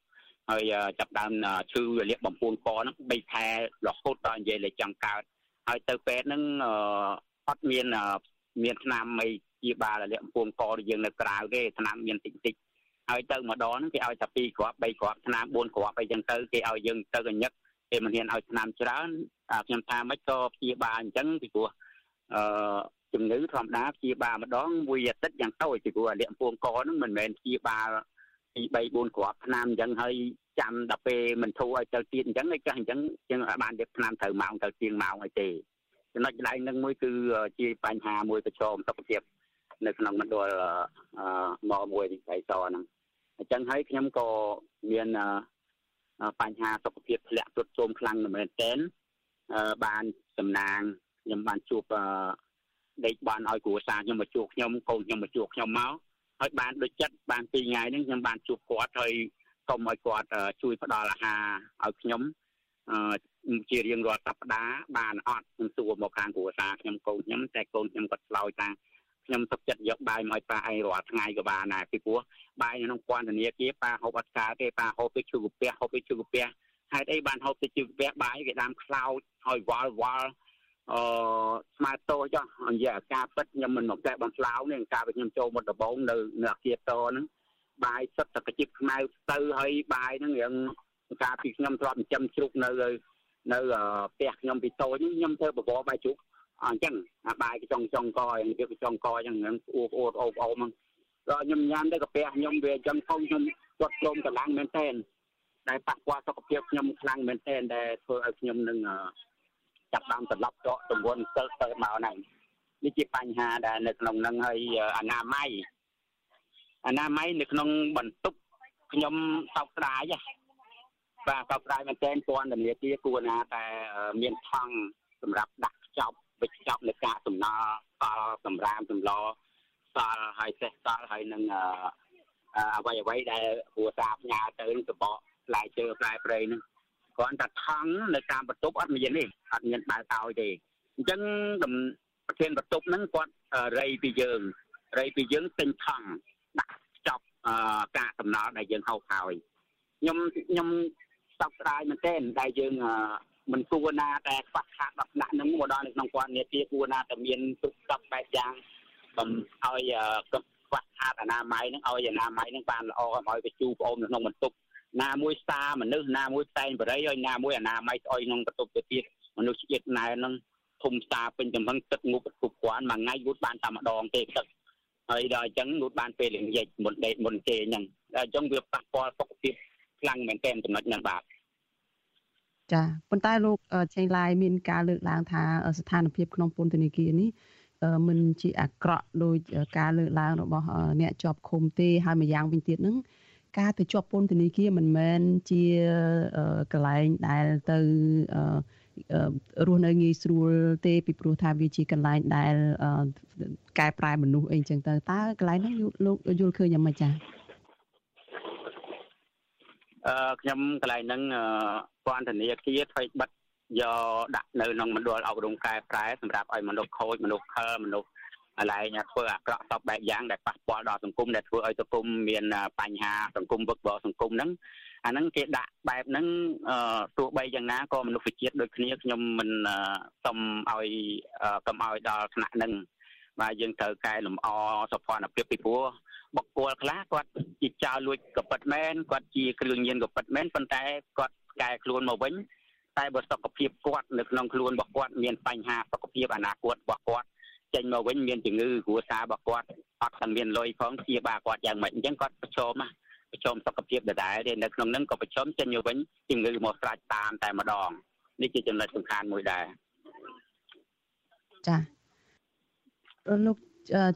[SPEAKER 11] ហើយចាប់ដើមឈឺរលាកបំពង់កហ្នឹង3ខែរហូតដល់និយាយលេចចង់កើតហើយទៅពេទ្យហ្នឹងអត់មានមានថ្នាំអី ជាបាលលាក់អំពងកយើងនៅក្រៅទេថ្នាំមានតិចតិចហើយទៅម្ដងហ្នឹងគេឲ្យតែ2គ្រាប់3គ្រាប់ថ្នាំ4គ្រាប់អីចឹងទៅគេឲ្យយើងទៅកញឹកគេមិនហ៊ានឲ្យថ្នាំច្រើនខ្ញុំថាមិនក៏ព្យាបាលអញ្ចឹងពីព្រោះអឺជំងឺធម្មតាព្យាបាលម្ដងមួយអាទិត្យយ៉ាងតូចពីព្រោះលាក់អំពងកហ្នឹងមិនមែនព្យាបាលពី3 4គ្រាប់ថ្នាំអញ្ចឹងហើយចាំដល់ពេលមិនធូរឲ្យទៅទៀតអញ្ចឹងឯងចាស់អញ្ចឹងជាងបានយកថ្នាំត្រូវម៉ោងទៅជាងម៉ោងអីទេចំណុចកន្លែងហ្នឹងមួយគឺជាបញ្ហាមួយប្រឈមសុខភាព នៅក្នុងមណ្ឌលមមួយវិស័យសហ្នឹងអញ្ចឹងហើយខ្ញុំក៏មានបញ្ហាសុខភាពធ្លាក់ទ្រុឌទ្រោមខ្លាំងមែនទែនបានសំណាងខ្ញុំបានជួបដេកបានឲ្យគ្រួសារខ្ញុំមកជួបខ្ញុំកូនខ្ញុំមកជួបខ្ញុំមកហើយបានដូចចិត្តបានពីរថ្ងៃហ្នឹងខ្ញុំបានជួបគាត់ហើយសុំឲ្យគាត់ជួយផ្ដល់អាហារឲ្យខ្ញុំជារៀងរាល់សប្តាហ៍បានអត់ខ្ញុំសួរមកខាងគ្រួសារខ្ញុំកូនខ្ញុំតែកូនខ្ញុំគាត់ឆ្លើយថា ខ្ញុំទុកចិត្តយកបាយមកឲ្យប៉ាឯងរាល់ថ្ងៃក៏បានដែរពីព្រោះបាយនៅក្នុងពន្ធនាគារប៉ាហូបអត់កើតទេប៉ាហូបទៅជួយកាពះហូបទៅជួយកាពះហេតុអីបានហូបទៅជួយកាពះបាយគេដាំខ្លោចហើយវល់វល់អឺស្មាតតោចុះនិយាយអាការពិតខ្ញុំមិនមកតែបំផ្លាវនេះការខ្ញុំចូលមុតដំបងនៅនៅអាគារតហ្នឹងបាយសុទ្ធតែកជីបខ្មៅទៅហើយបាយហ្នឹងរៀងការពីខ្ញុំធ្លាប់ចិញ្ចឹមជ្រូកនៅនៅផ្ទះខ្ញុំពីតូចខ្ញុំធ្វើបបរបាយជ្រូក អញ្ចឹងអាបាយកញ្ចុងចុងកយ៉ាងវាកញ្ចុងកយ៉ាងហ្នឹងអួតអួតអូបអូមហ្នឹងដល់ខ្ញុំញ៉ាំទៅកាពះខ្ញុំវាអញ្ចឹងផងខ្ញុំគាត់ព្រមកម្លាំងមែនតើដែលប៉ះពាល់សុខភាពខ្ញុំខ្លាំងមែនតើដែលធ្វើឲ្យខ្ញុំនឹងចាប់ដើមត្រឡប់ដកទម្ងន់សិលទៅមកហ្នឹងនេះជាបញ្ហាដែលនៅក្នុងហ្នឹងហើយអនាម័យអនាម័យនៅក្នុងបន្ទប់ខ្ញុំសោកស្ដាយបាទសោកស្ដាយមែនទែនពន្ធនាគារគួរណាតែមានថង់សម្រាប់ដាក់ខ្ចប់ វិច្ចចប់នៃការសំណល់សល់សម្រាមសម្លសល់ហើយសេះសល់ហើយនឹងអ្វីអ្វីដែលគ្រួសារផ្ញើទៅនឹងសបកផ្លែឈើផ្លែព្រៃនឹងគ្រាន់តែថង់នៅតាមបន្ទប់អត់មានទេអត់មានបើកឲ្យទេអញ្ចឹងប្រធានបន្ទប់ហ្នឹងគាត់រៃពីយើងរៃពីយើងទិញថង់ដាក់ចប់ការសំណល់ដែលយើងហូបហើយខ្ញុំខ្ញុំសោកស្ដាយមែនទែនដែលយើង មិនគួរណាតែខ្វះខាតដល់ដាក់នឹងមកដល់នៅក្នុងពន្ធនាគារគួរណាតែមានទុកស្តុកបែបយ៉ាងបំឲ្យខ្វះខាតអនាម័យនឹងឲ្យអនាម័យនឹងបានល្អកុំឲ្យទៅជូរប្អូននៅក្នុងបន្ទប់ណាមួយសាមនុស្សណាមួយតែងបរិយឲ្យណាមួយអនាម័យស្អុយក្នុងបន្ទប់ទៅទៀតមនុស្សជាតិណែនឹងធំសាពេញចំហឹងទឹកងូបគ្រប់គ្រាន់មួយថ្ងៃងូតបានតែម្ដងទេទឹកហើយដល់អញ្ចឹងងូតបានពេលល្ងាចមុនដេកមុនទេអញ្ចឹងដល់អញ្ចឹងវាប៉ះពាល់សុខភាពខ្លាំងមែនទែនចំណុចហ្នឹងបាទ
[SPEAKER 1] ចាប៉ុន្តែលោកចេញឡាយមានការលើកឡើងថាស្ថានភាពក្នុងពន្ធនាគារនេះមិនជាអាក្រក់ដោយការលើកឡើងរបស់អ្នកជាប់ឃុំទេហើយម្យ៉ាងវិញទៀតហ្នឹងការទៅជាប់ពន្ធនាគារមិនមែនជាកន្លែងដែលទៅរស់នៅងាយស្រួលទេពីព្រោះថាវាជាកន្លែងដែលកែប្រែមនុស្សអីចឹងទៅតើកន្លែងហ្នឹងលោកយល់ឃើញយ៉ាងម៉េចចា៎
[SPEAKER 11] អឺ ខ្ញុំកន្លែងហ្នឹងពន្ធនាគារធ្វើបិទយកដាក់នៅក្នុងមណ្ឌលអប់រំកែប្រែសម្រាប់ឲ្យមនុស្សខូចមនុស្សខលមនុស្សកន្លែងធ្វើអាក្រក់សពបែបយ៉ាងដែលប៉ះពាល់ដល់សង្គមដែលធ្វើឲ្យសង្គមមានបញ្ហាសង្គមវឹកវរសង្គមហ្នឹងអាហ្នឹងគេដាក់បែបហ្នឹងទោះបីយ៉ាងណាក៏មនុស្សជាតិដូចគ្នាខ្ញុំមិនសុំឲ្យកុំឲ្យដល់ថ្នាក់ហ្នឹងបាទយើងត្រូវកែលម្អសុខភាពពីព្រោះ បុគ្គលខ្លះគាត់ជាចៅលួចកពិតមែនគាត់ជាគ្រឿងញៀនកពិតមែនប៉ុន្តែគាត់កែខ្លួនមកវិញតែបើសុខភាពគាត់នៅក្នុងខ្លួនរបស់គាត់មានបញ្ហាសុខភាពអនាគតរបស់គាត់ចេញមកវិញមានជំងឺគ្រួសាររបស់គាត់អត់តែមានលុយផងជាបាគាត់យ៉ាងម៉េចអញ្ចឹងគាត់ប្រឈមណាប្រឈមសុខភាពដដែលទេនៅក្នុងហ្នឹងក៏ប្រឈមចេញមកវិញជំងឺមកស្រាច់តាមតែម្ដងនេះជាចំណុចសំខាន់មួយដែរ
[SPEAKER 1] ចាលោក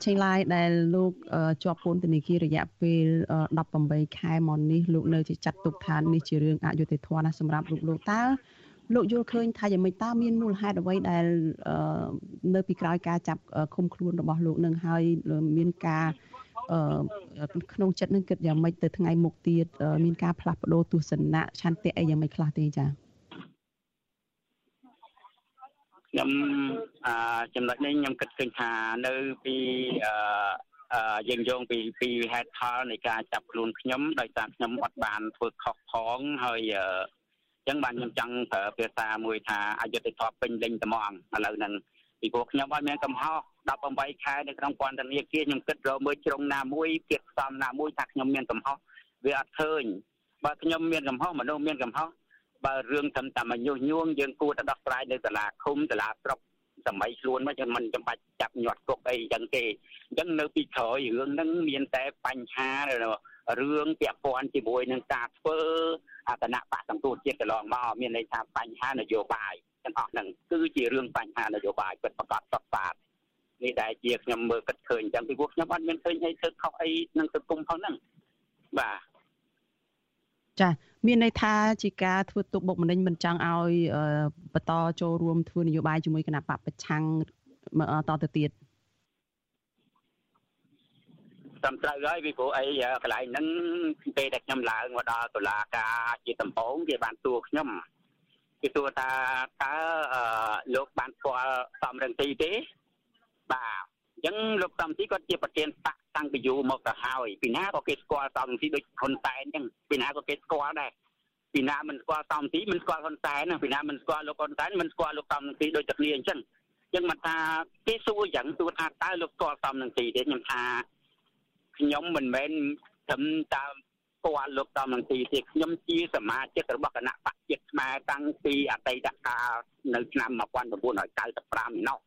[SPEAKER 1] ឆេងឡាយដែលលោកជាប់ពន្ធនាគាររយៈពេល18ខែមកនេះលោកនៅជាចាត់ទុកថានេះជារឿងអយុត្តិធម៌ណាស់សម្រាប់លោកលោកតើលោកយល់ឃើញថាយ៉ាងម៉េចតើមានមូលហេតុអ្វីដែលនៅពីក្រោយការចាប់ឃុំខ្លួនរបស់លោកនឹងហើយមានការក្នុងចិត្តនឹងគិតយ៉ាងម៉េចទៅថ្ងៃមុខទៀតមានការផ្លាស់ប្ដូរទស្សនៈឆន្ទៈអីយ៉ាងម៉េចខ្លះទេចា៎
[SPEAKER 11] ខ្ញុំអឺចំណុចនេះខ្ញុំគិតឃើញថានៅពីអឺយើងយោងពីពីហេតុផលនៃការចាប់ខ្លួនខ្ញុំដោយសារខ្ញុំអត់បានធ្វើខុសផងហើយអឺចឹងបានខ្ញុំចង់ប្រើភាសាមួយថាអយុធធម៌ពេញលេញត្មងឥឡូវហ្នឹងពីព្រោះខ្ញុំអត់មានកំហុស18ខែនៅក្នុងពន្ធនាគារខ្ញុំគិតរមើលជ្រុងណាមួយគៀបផ្សំណាមួយថាខ្ញុំមានកំហុសវាអត់ឃើញបើខ្ញុំមានកំហុសមនុស្សមានកំហុស បើរឿងត្រឹមតែមកញុះញង់យើងគួរតែដោះស្រាយនៅសាលាឃុំសាលាស្រុកសម័យខ្លួនមកចឹងមិនចាំបាច់ចាប់ញាត់គុកអីចឹងទេអញ្ចឹងនៅពីក្រោយរឿងហ្នឹងមានតែបញ្ហារឿងពាក់ព័ន្ធជាមួយនឹងការធ្វើអតនបៈសង្គ្រោះជាតិកន្លងមកមានន័យថាបញ្ហានយោបាយទាំងអស់ហ្នឹងគឺជារឿងបញ្ហានយោបាយពិតប្រាកដសុទ្ធសាធនេះដែលជាខ្ញុំមើលគិតឃើញអញ្ចឹងពីព្រោះខ្ញុំអត់មានឃើញអីធ្វើខុសអីនឹងសង្គមផងហ្នឹងបាទ
[SPEAKER 1] ចាមានន័យថាជាការធ្វើទុកបុកម្នេញមិនចង់ឲ្យបន្តចូលរួមធ្វើនយោបាយជាមួយគណៈបពប្រឆាំងតទៅទៀត
[SPEAKER 11] ត្រឹមត្រូវហើយពីព្រោះអីកន្លែងហ្នឹងពេលដែលខ្ញុំឡើងមកដល់តុលាការជាដំបូងគេបានទួខ្ញុំគេទួថាតើលោកបានស្គាល់សំរងទីទេបាទ អញ្ចឹងលោកសំទីគាត់ជាប្រធានបកតាំងពីយូរមកទៅហើយពីណាក៏គេស្គាល់សំទីដូចហ៊ុនសែនអញ្ចឹងពីណាក៏គេស្គាល់ដែរពីណាមិនស្គាល់សំទីមិនស្គាល់ហ៊ុនសែនពីណាមិនស្គាល់លោកហ៊ុនសែនមិនស្គាល់លោកសំទីដូចតែគ្នាអញ្ចឹងចឹងមកថាគេសួរយ៉ាងសួរថាតើលោកស្គាល់សំនឹងទីទេខ្ញុំថាខ្ញុំមិនមែនត្រឹមតាមស្គាល់លោកសំនឹងទីទេខ្ញុំជាសមាជិករបស់គណៈបព្វជិតខ្មែរតាំងពីអតីតកាលនៅឆ្នាំ1995នេះណោះ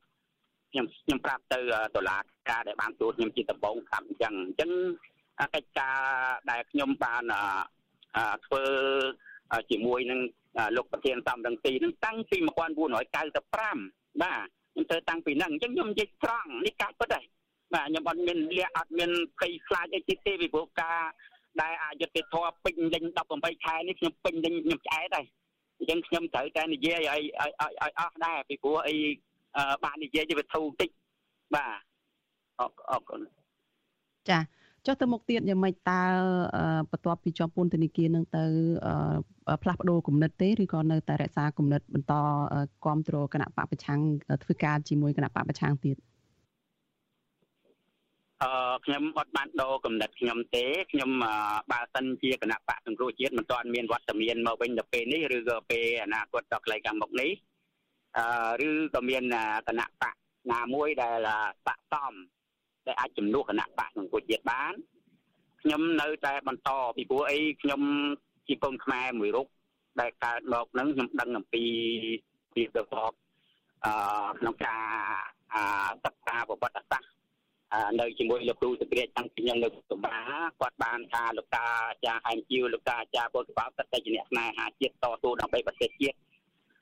[SPEAKER 11] ខ្ញុំខ្ញុំប្រាប់ទៅតុលាការដែលបានទូតខ្ញុំជាដំបងស្ដាប់អញ្ចឹងអញ្ចឹងកិច្ចការដែលខ្ញុំបានធ្វើជាមួយនឹងលោកប្រធានសំរងទីនឹងតាំងពី1995បាទខ្ញុំទៅតាំងពីហ្នឹងអញ្ចឹងខ្ញុំនិយាយត្រង់នេះការពិតហើយបាទខ្ញុំអត់មានលះអត់មានភ័យខ្លាចអីទេទេពីព្រោះការដែលអយុត្តិធម៌ពេញលេញ18ខែនេះខ្ញុំពេញលេញខ្ញុំឆ្អែតហើយអញ្ចឹងខ្ញុំត្រូវតែនិយាយឲ្យឲ្យឲ្យអស់ដែរពីព្រោះអី បាននិយាយជាវត្ថុបន្តិចបាទអរគុណ
[SPEAKER 1] ចាចុះទៅមុខទៀតយ៉ាងម៉េចតើបន្ទាប់ពីជាប់ពន្ធនាគារនឹងទៅផ្លាស់ប្ដូរគំនិតទេឬក៏នៅតែរក្សាគំនិតបន្តគ្រប់គ្រងគណៈបកប្រឆាំងធ្វើការជាមួយគណៈបកប្រឆាំងទៀត
[SPEAKER 11] អឺខ្ញុំអត់បានដូរកំណត់ខ្ញុំទេខ្ញុំបើសិនជាគណៈបកសង្គ្រោះជាតិមិនទាន់មានវត្តមានមកវិញដល់ពេលនេះឬក៏ពេលអនាគតដល់កន្លែងខាងមុខនេះអឺ ឬក៏មានគណៈបកណាមួយដែលបកតំដែលអាចជំនួសគណៈបកសង្គមជាតិបានខ្ញុំនៅតែបន្តពីព្រោះអីខ្ញុំជាកូនខ្មែរមួយរូបដែលកើតមកនឹងខ្ញុំដឹងអំពីពីទៅសពអឺក្នុងការអសិក្សាប្រវត្តិសាស្ត្រនៅជាមួយលោកគ្រូសេក្រាចតាំងពីខ្ញុំនៅសម្បាគាត់បានថាលោកតាអាចារ្យហែមជីវលោកតាអាចារ្យបុត្របាបតែជាអ្នកស្នេហាជាតិតស៊ូដើម្បីប្រទេសជាតិ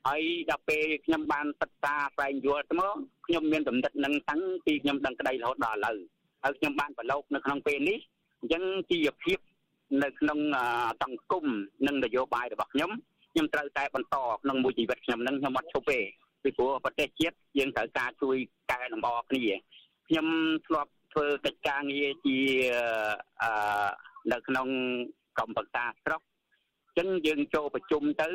[SPEAKER 11] ហើយដល់ពេលខ្ញុំបានសិក្សាស្វែងយល់ទៅមកខ្ញុំមានកំណត់នឹងតាំងពីខ្ញុំដឹងក្តីរហូតដល់ឥឡូវហើយខ្ញុំបានប្រឡូកនៅក្នុងពេលនេះអញ្ចឹងជីវភាពនៅក្នុងសង្គមនិងនយោបាយរបស់ខ្ញុំខ្ញុំត្រូវតែបន្តក្នុងមួយជីវិតខ្ញុំនឹងខ្ញុំអត់ឈប់ទេពីព្រោះប្រទេសជាតិយើងត្រូវការជួយកែលម្អគ្នាខ្ញុំធ្លាប់ធ្វើកិច្ចការងារជាអឺនៅក្នុងក្រុមប្រឹក្សាស្រុកអញ្ចឹងយើងចូលប្រជុំទៅ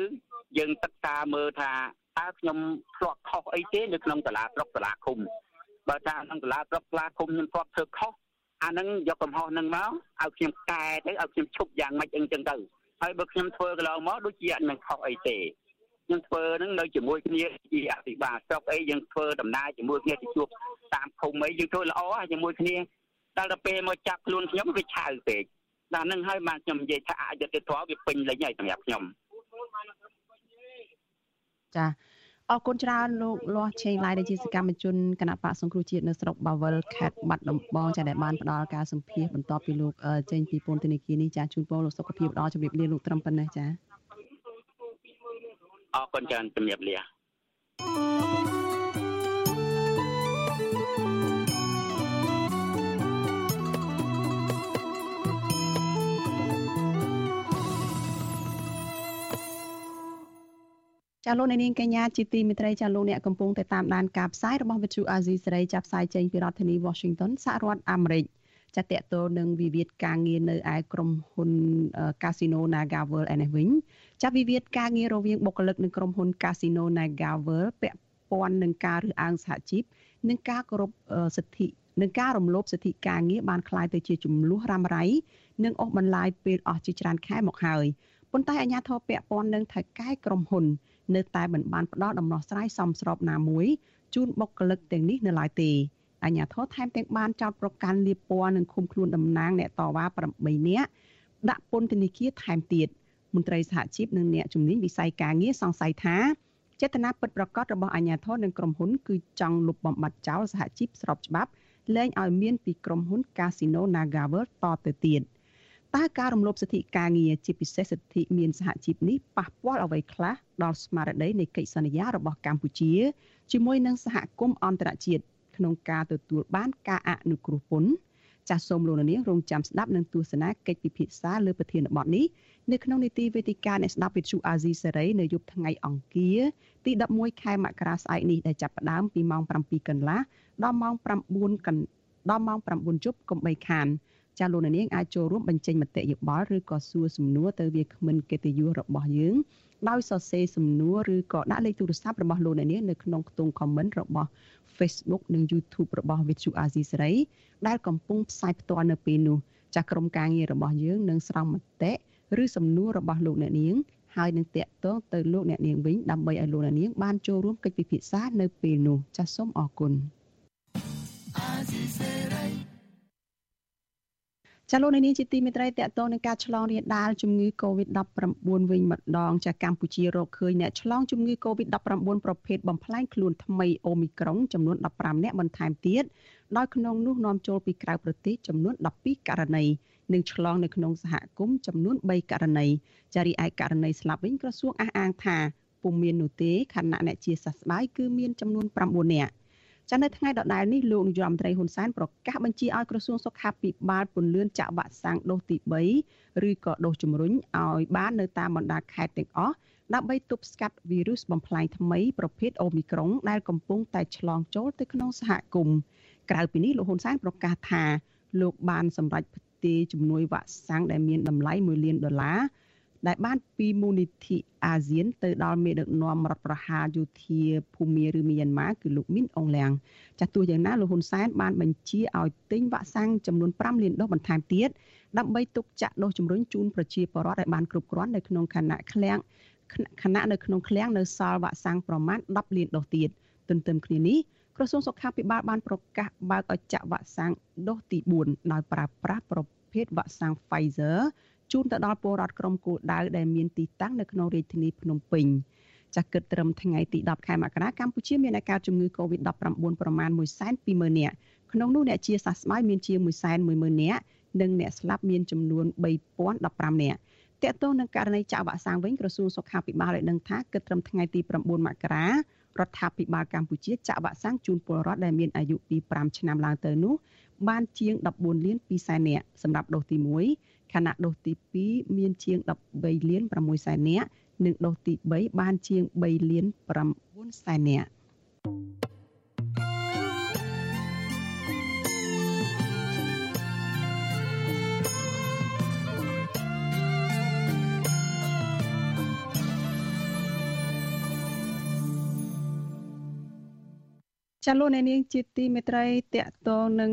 [SPEAKER 11] យើងសិក្សាមើលថាតើខ្ញុំធ្លាប់ខុសអីទេនៅក្នុងសាលាស្រុកសាលាឃុំបើថាក្នុងសាលាស្រុកសាលាឃុំខ្ញុំធ្លាប់ធ្វើខុសអានឹងយកកំហុសនឹងមកឲ្យខ្ញុំកែទៅឲ្យខ្ញុំឈប់យ៉ាងម៉េចអីចឹងទៅហើយបើខ្ញុំធ្វើកន្លងមកដូចជាអត់នឹងខុសអីទេយើងធ្វើនឹងនៅជាមួយគ្នាជាអភិបាលស្រុកអីយើងធ្វើដំណើរជាមួយគ្នាទៅជួបតាមភូមិអីយើងធ្វើល្អជាមួយគ្នាដល់ទៅពេលមកចាប់ខ្លួនខ្ញុំវាឆៅពេកដល់នឹងហើយបានខ្ញុំនិយាយថាអយុត្តិធម៌វាពេញលេញហើយសម្រាប់ខ្ញុំ
[SPEAKER 1] ចាអរគុណច្រើនលោកលាស់ឆេងឡាយដែលជាសកម្មជនគណៈបកសង្គ្រោះជាតិនៅស្រុកបាវិលខេត្តបាត់ដំបងចាដែលបានផ្ដល់ការសម្ភាសបន្ទាប់ពីលោកចេញពីពន្ធនាគារនេះចាជូនពរលោកសុខភាពល្អជម្រាបលាលោកត្រឹមប៉ុណ្ណេះចា
[SPEAKER 11] អរគុណច្រើនជម្រាបលា
[SPEAKER 1] ចាលោកនាងកញ្ញាជាទីមេត្រីចាលោកអ្នកកំពុងតែតាមដានការផ្សាយរបស់វិទ្យុអាស៊ីសេរីចាប់ផ្សាយចេញពីរដ្ឋធានី Washington សហរដ្ឋអាមេរិកចាតកតលនឹងវិវាទការងារនៅឯក្រុមហ៊ុន Casino NagaWorld ឯនេះវិញចាវិវាទការងាររវាងបុគ្គលិកនៅក្រុមហ៊ុន Casino NagaWorld ពាក់ព័ន្ធនឹងការរើសអើងសហជីពនិងការគោរពសិទ្ធិនិងការរំលោភសិទ្ធិការងារបានคล้ายទៅជាចំនួនរ៉ាំរ៉ៃនិងអស់បន្លាយពេលអស់ជាច្រើនខែមកហើយ ប៉ុន្តែអាជ្ញាធរពាក់ព័ន្ធនឹងថៅកែក្រុមហ៊ុន នៅតែមិនបានផ្ដល់ដំណោះស្រាយសមស្របណាមួយជូនបុគ្គលិកទាំងនេះនៅឡើយទេអាជ្ញាធរថែមទាំងបានចោទប្រកាន់លៀបពណ៌និងឃុំខ្លួនតំណាងអ្នកតវ៉ា8នាក់ដាក់ពន្ធនាគារថែមទៀតមន្ត្រីសហជីពនិងអ្នកជំនាញវិស័យការងារសង្ស័យថាចេតនាពិតប្រាកដរបស់អាជ្ញាធរនិងក្រុមហ៊ុនគឺចង់លុបបំបាត់ចោលសហជីពស្របច្បាប់លែងឲ្យមានពីក្រុមហ៊ុន Casino NagaWorld តទៅទៀត។ តើការរំលោភសិទ្ធិការងារជាពិសេសសិទ្ធិមានសហជីពនេះប៉ះពាល់អ្វីខ្លះដល់ស្មារតីនៃកិច្ចសន្យារបស់កម្ពុជាជាមួយនឹងសហគមន៍អន្តរជាតិក្នុងការទទួលបានការអនុគ្រោះពន្ធចាសសូមលោកនាងរងចាំស្ដាប់នឹងទស្សនាកិច្ចពិភាក្សាលើប្រធានបទនេះនៅក្នុងនីតិវេទិកាអ្នកស្ដាប់វិទ្យុអាស៊ីសេរីនៅយប់ថ្ងៃអង្គារទី11ខែមករាស្អែកនេះដែលចាប់ផ្ដើមពីម៉ោង7កន្លះដល់ម៉ោង9កន្លះដល់ម៉ោង9ជប់កុំបីខាន ចាលោកនាងអាចចូលរួមបញ្ចេញមតិយោបល់ឬក៏សួរសំណួរទៅវាគ្មិនកិត្តិយសរបស់យើងដោយសរសេរសំណួរឬក៏ដាក់លេខទូរស័ព្ទរបស់លោកនាងនៅក្នុងខ្ទង់ comment របស់ Facebook និង YouTube របស់ Vithu Azizi Serai ដែលកំពុងផ្សាយផ្ទាល់នៅពេលនេះចាស់ក្រុមការងាររបស់យើងនឹងស្រង់មតិឬសំណួររបស់លោកអ្នកនាងហើយនឹងតាក់ទងទៅលោកអ្នកនាងវិញដើម្បីឲ្យលោកអ្នកនាងបានចូលរួមកិច្ចពិភាក្សានៅពេលនោះចាសសូមអរគុណ ចាលោកនាងជាទីមេត្រីតកតងនឹងការឆ្លងរាលដាលជំងឺ Covid-19 វិញម្ដងចាកម្ពុជារកឃើញអ្នកឆ្លងជំងឺ Covid-19 ប្រភេទបំផ្លែងខ្លួនថ្មីអូមីក្រុងចំនួន15អ្នកបន្ថែមទៀតដោយក្នុងនោះនាំចូលពីក្រៅប្រទេសចំនួន12ករណីនិងឆ្លងនៅក្នុងសហគមន៍ចំនួន3ករណីចារីឯករណីស្លាប់វិញក្រសួងអះអាងថាពុំមាននោះទេខណៈអ្នកជាសះស្បើយគឺមានចំនួន9នាក់ ចានៅថ្ងៃដដែលនេះលោកនាយរដ្ឋមន្ត្រីហ៊ុនសែនប្រកាសបញ្ជាឲ្យក្រសួងសុខាភិបាលពន្លឿនចាក់វ៉ាក់សាំងដូសទី3ឬក៏ដូសជំរុញឲ្យបាននៅតាមបណ្ដាខេត្តទាំងអស់ដើម្បីទប់ស្កាត់វីរុសបំផ្លាញថ្មីប្រភេទអូមីក្រុងដែលកំពុងតែឆ្លងចូលទៅក្នុងសហគមន៍ក្រៅពីនេះលោកហ៊ុនសែនប្រកាសថាលោកបានសម្រេចផ្ទេរជំនួយវ៉ាក់សាំងដែលមានតម្លៃ1លានដុល្លារ ដែលបានពីមូលនិធិអាស៊ានទៅដល់មេដឹកនាំរដ្ឋប្រហារយោធាភូមាឬមីយ៉ាន់ម៉ាគឺលោកមីនអងលៀងចាស់ទោះយ៉ាងណាលោកហ៊ុនសែនបានបញ្ជាឲ្យទិញវ៉ាក់សាំងចំនួន5លានដូសបន្ថែមទៀតដើម្បីទុកចាក់ដូសជំរុញជូនប្រជាពលរដ្ឋឲ្យបានគ្រប់គ្រាន់នៅក្នុងខណៈឃ្លាំងខណៈនៅក្នុងឃ្លាំងនៅសល់វ៉ាក់សាំងប្រមាណ10លានដូសទៀតទន្ទឹមគ្នានេះក្រសួងសុខាភិបាលបានប្រកាសបើកឲ្យចាក់វ៉ាក់សាំងដូសទី4ដោយប្រើប្រាស់ប្រភេទវ៉ាក់សាំង Pfizer ជូនទៅដល់ពលរដ្ឋក្រុមគោលដៅដែលមានទីតាំងនៅក្នុងរាជធានីភ្នំពេញចាស់គិតត្រឹមថ្ងៃទី10ខែមករាកម្ពុជាមានអាការជំងឺ Covid-19 ប្រមាណ120,000នាក់ក្នុងនោះអ្នកជាសះស្បើយមានជាង110,000នាក់និងអ្នកស្លាប់មានចំនួន3015នាក់តកតងនឹងករណីចាក់វ៉ាក់សាំងវិញក្រសួងសុខាភិបាលបានដឹងថាគិតត្រឹមថ្ងៃទី9មករារដ្ឋាភិបាលកម្ពុជាចាក់វ៉ាក់សាំងជូនពលរដ្ឋដែលមានអាយុពី5ឆ្នាំឡើងទៅនោះបានជាង14លាន2សែននាក់សម្រាប់ដូសទី1 ខណៈដូសទី2មានជាង13លាន6សែននាក់និងដូសទី3បានជាង3លាន9សែននាក់ចាលោកអ្នកនាងជាទីមេត្រីតកតងនឹង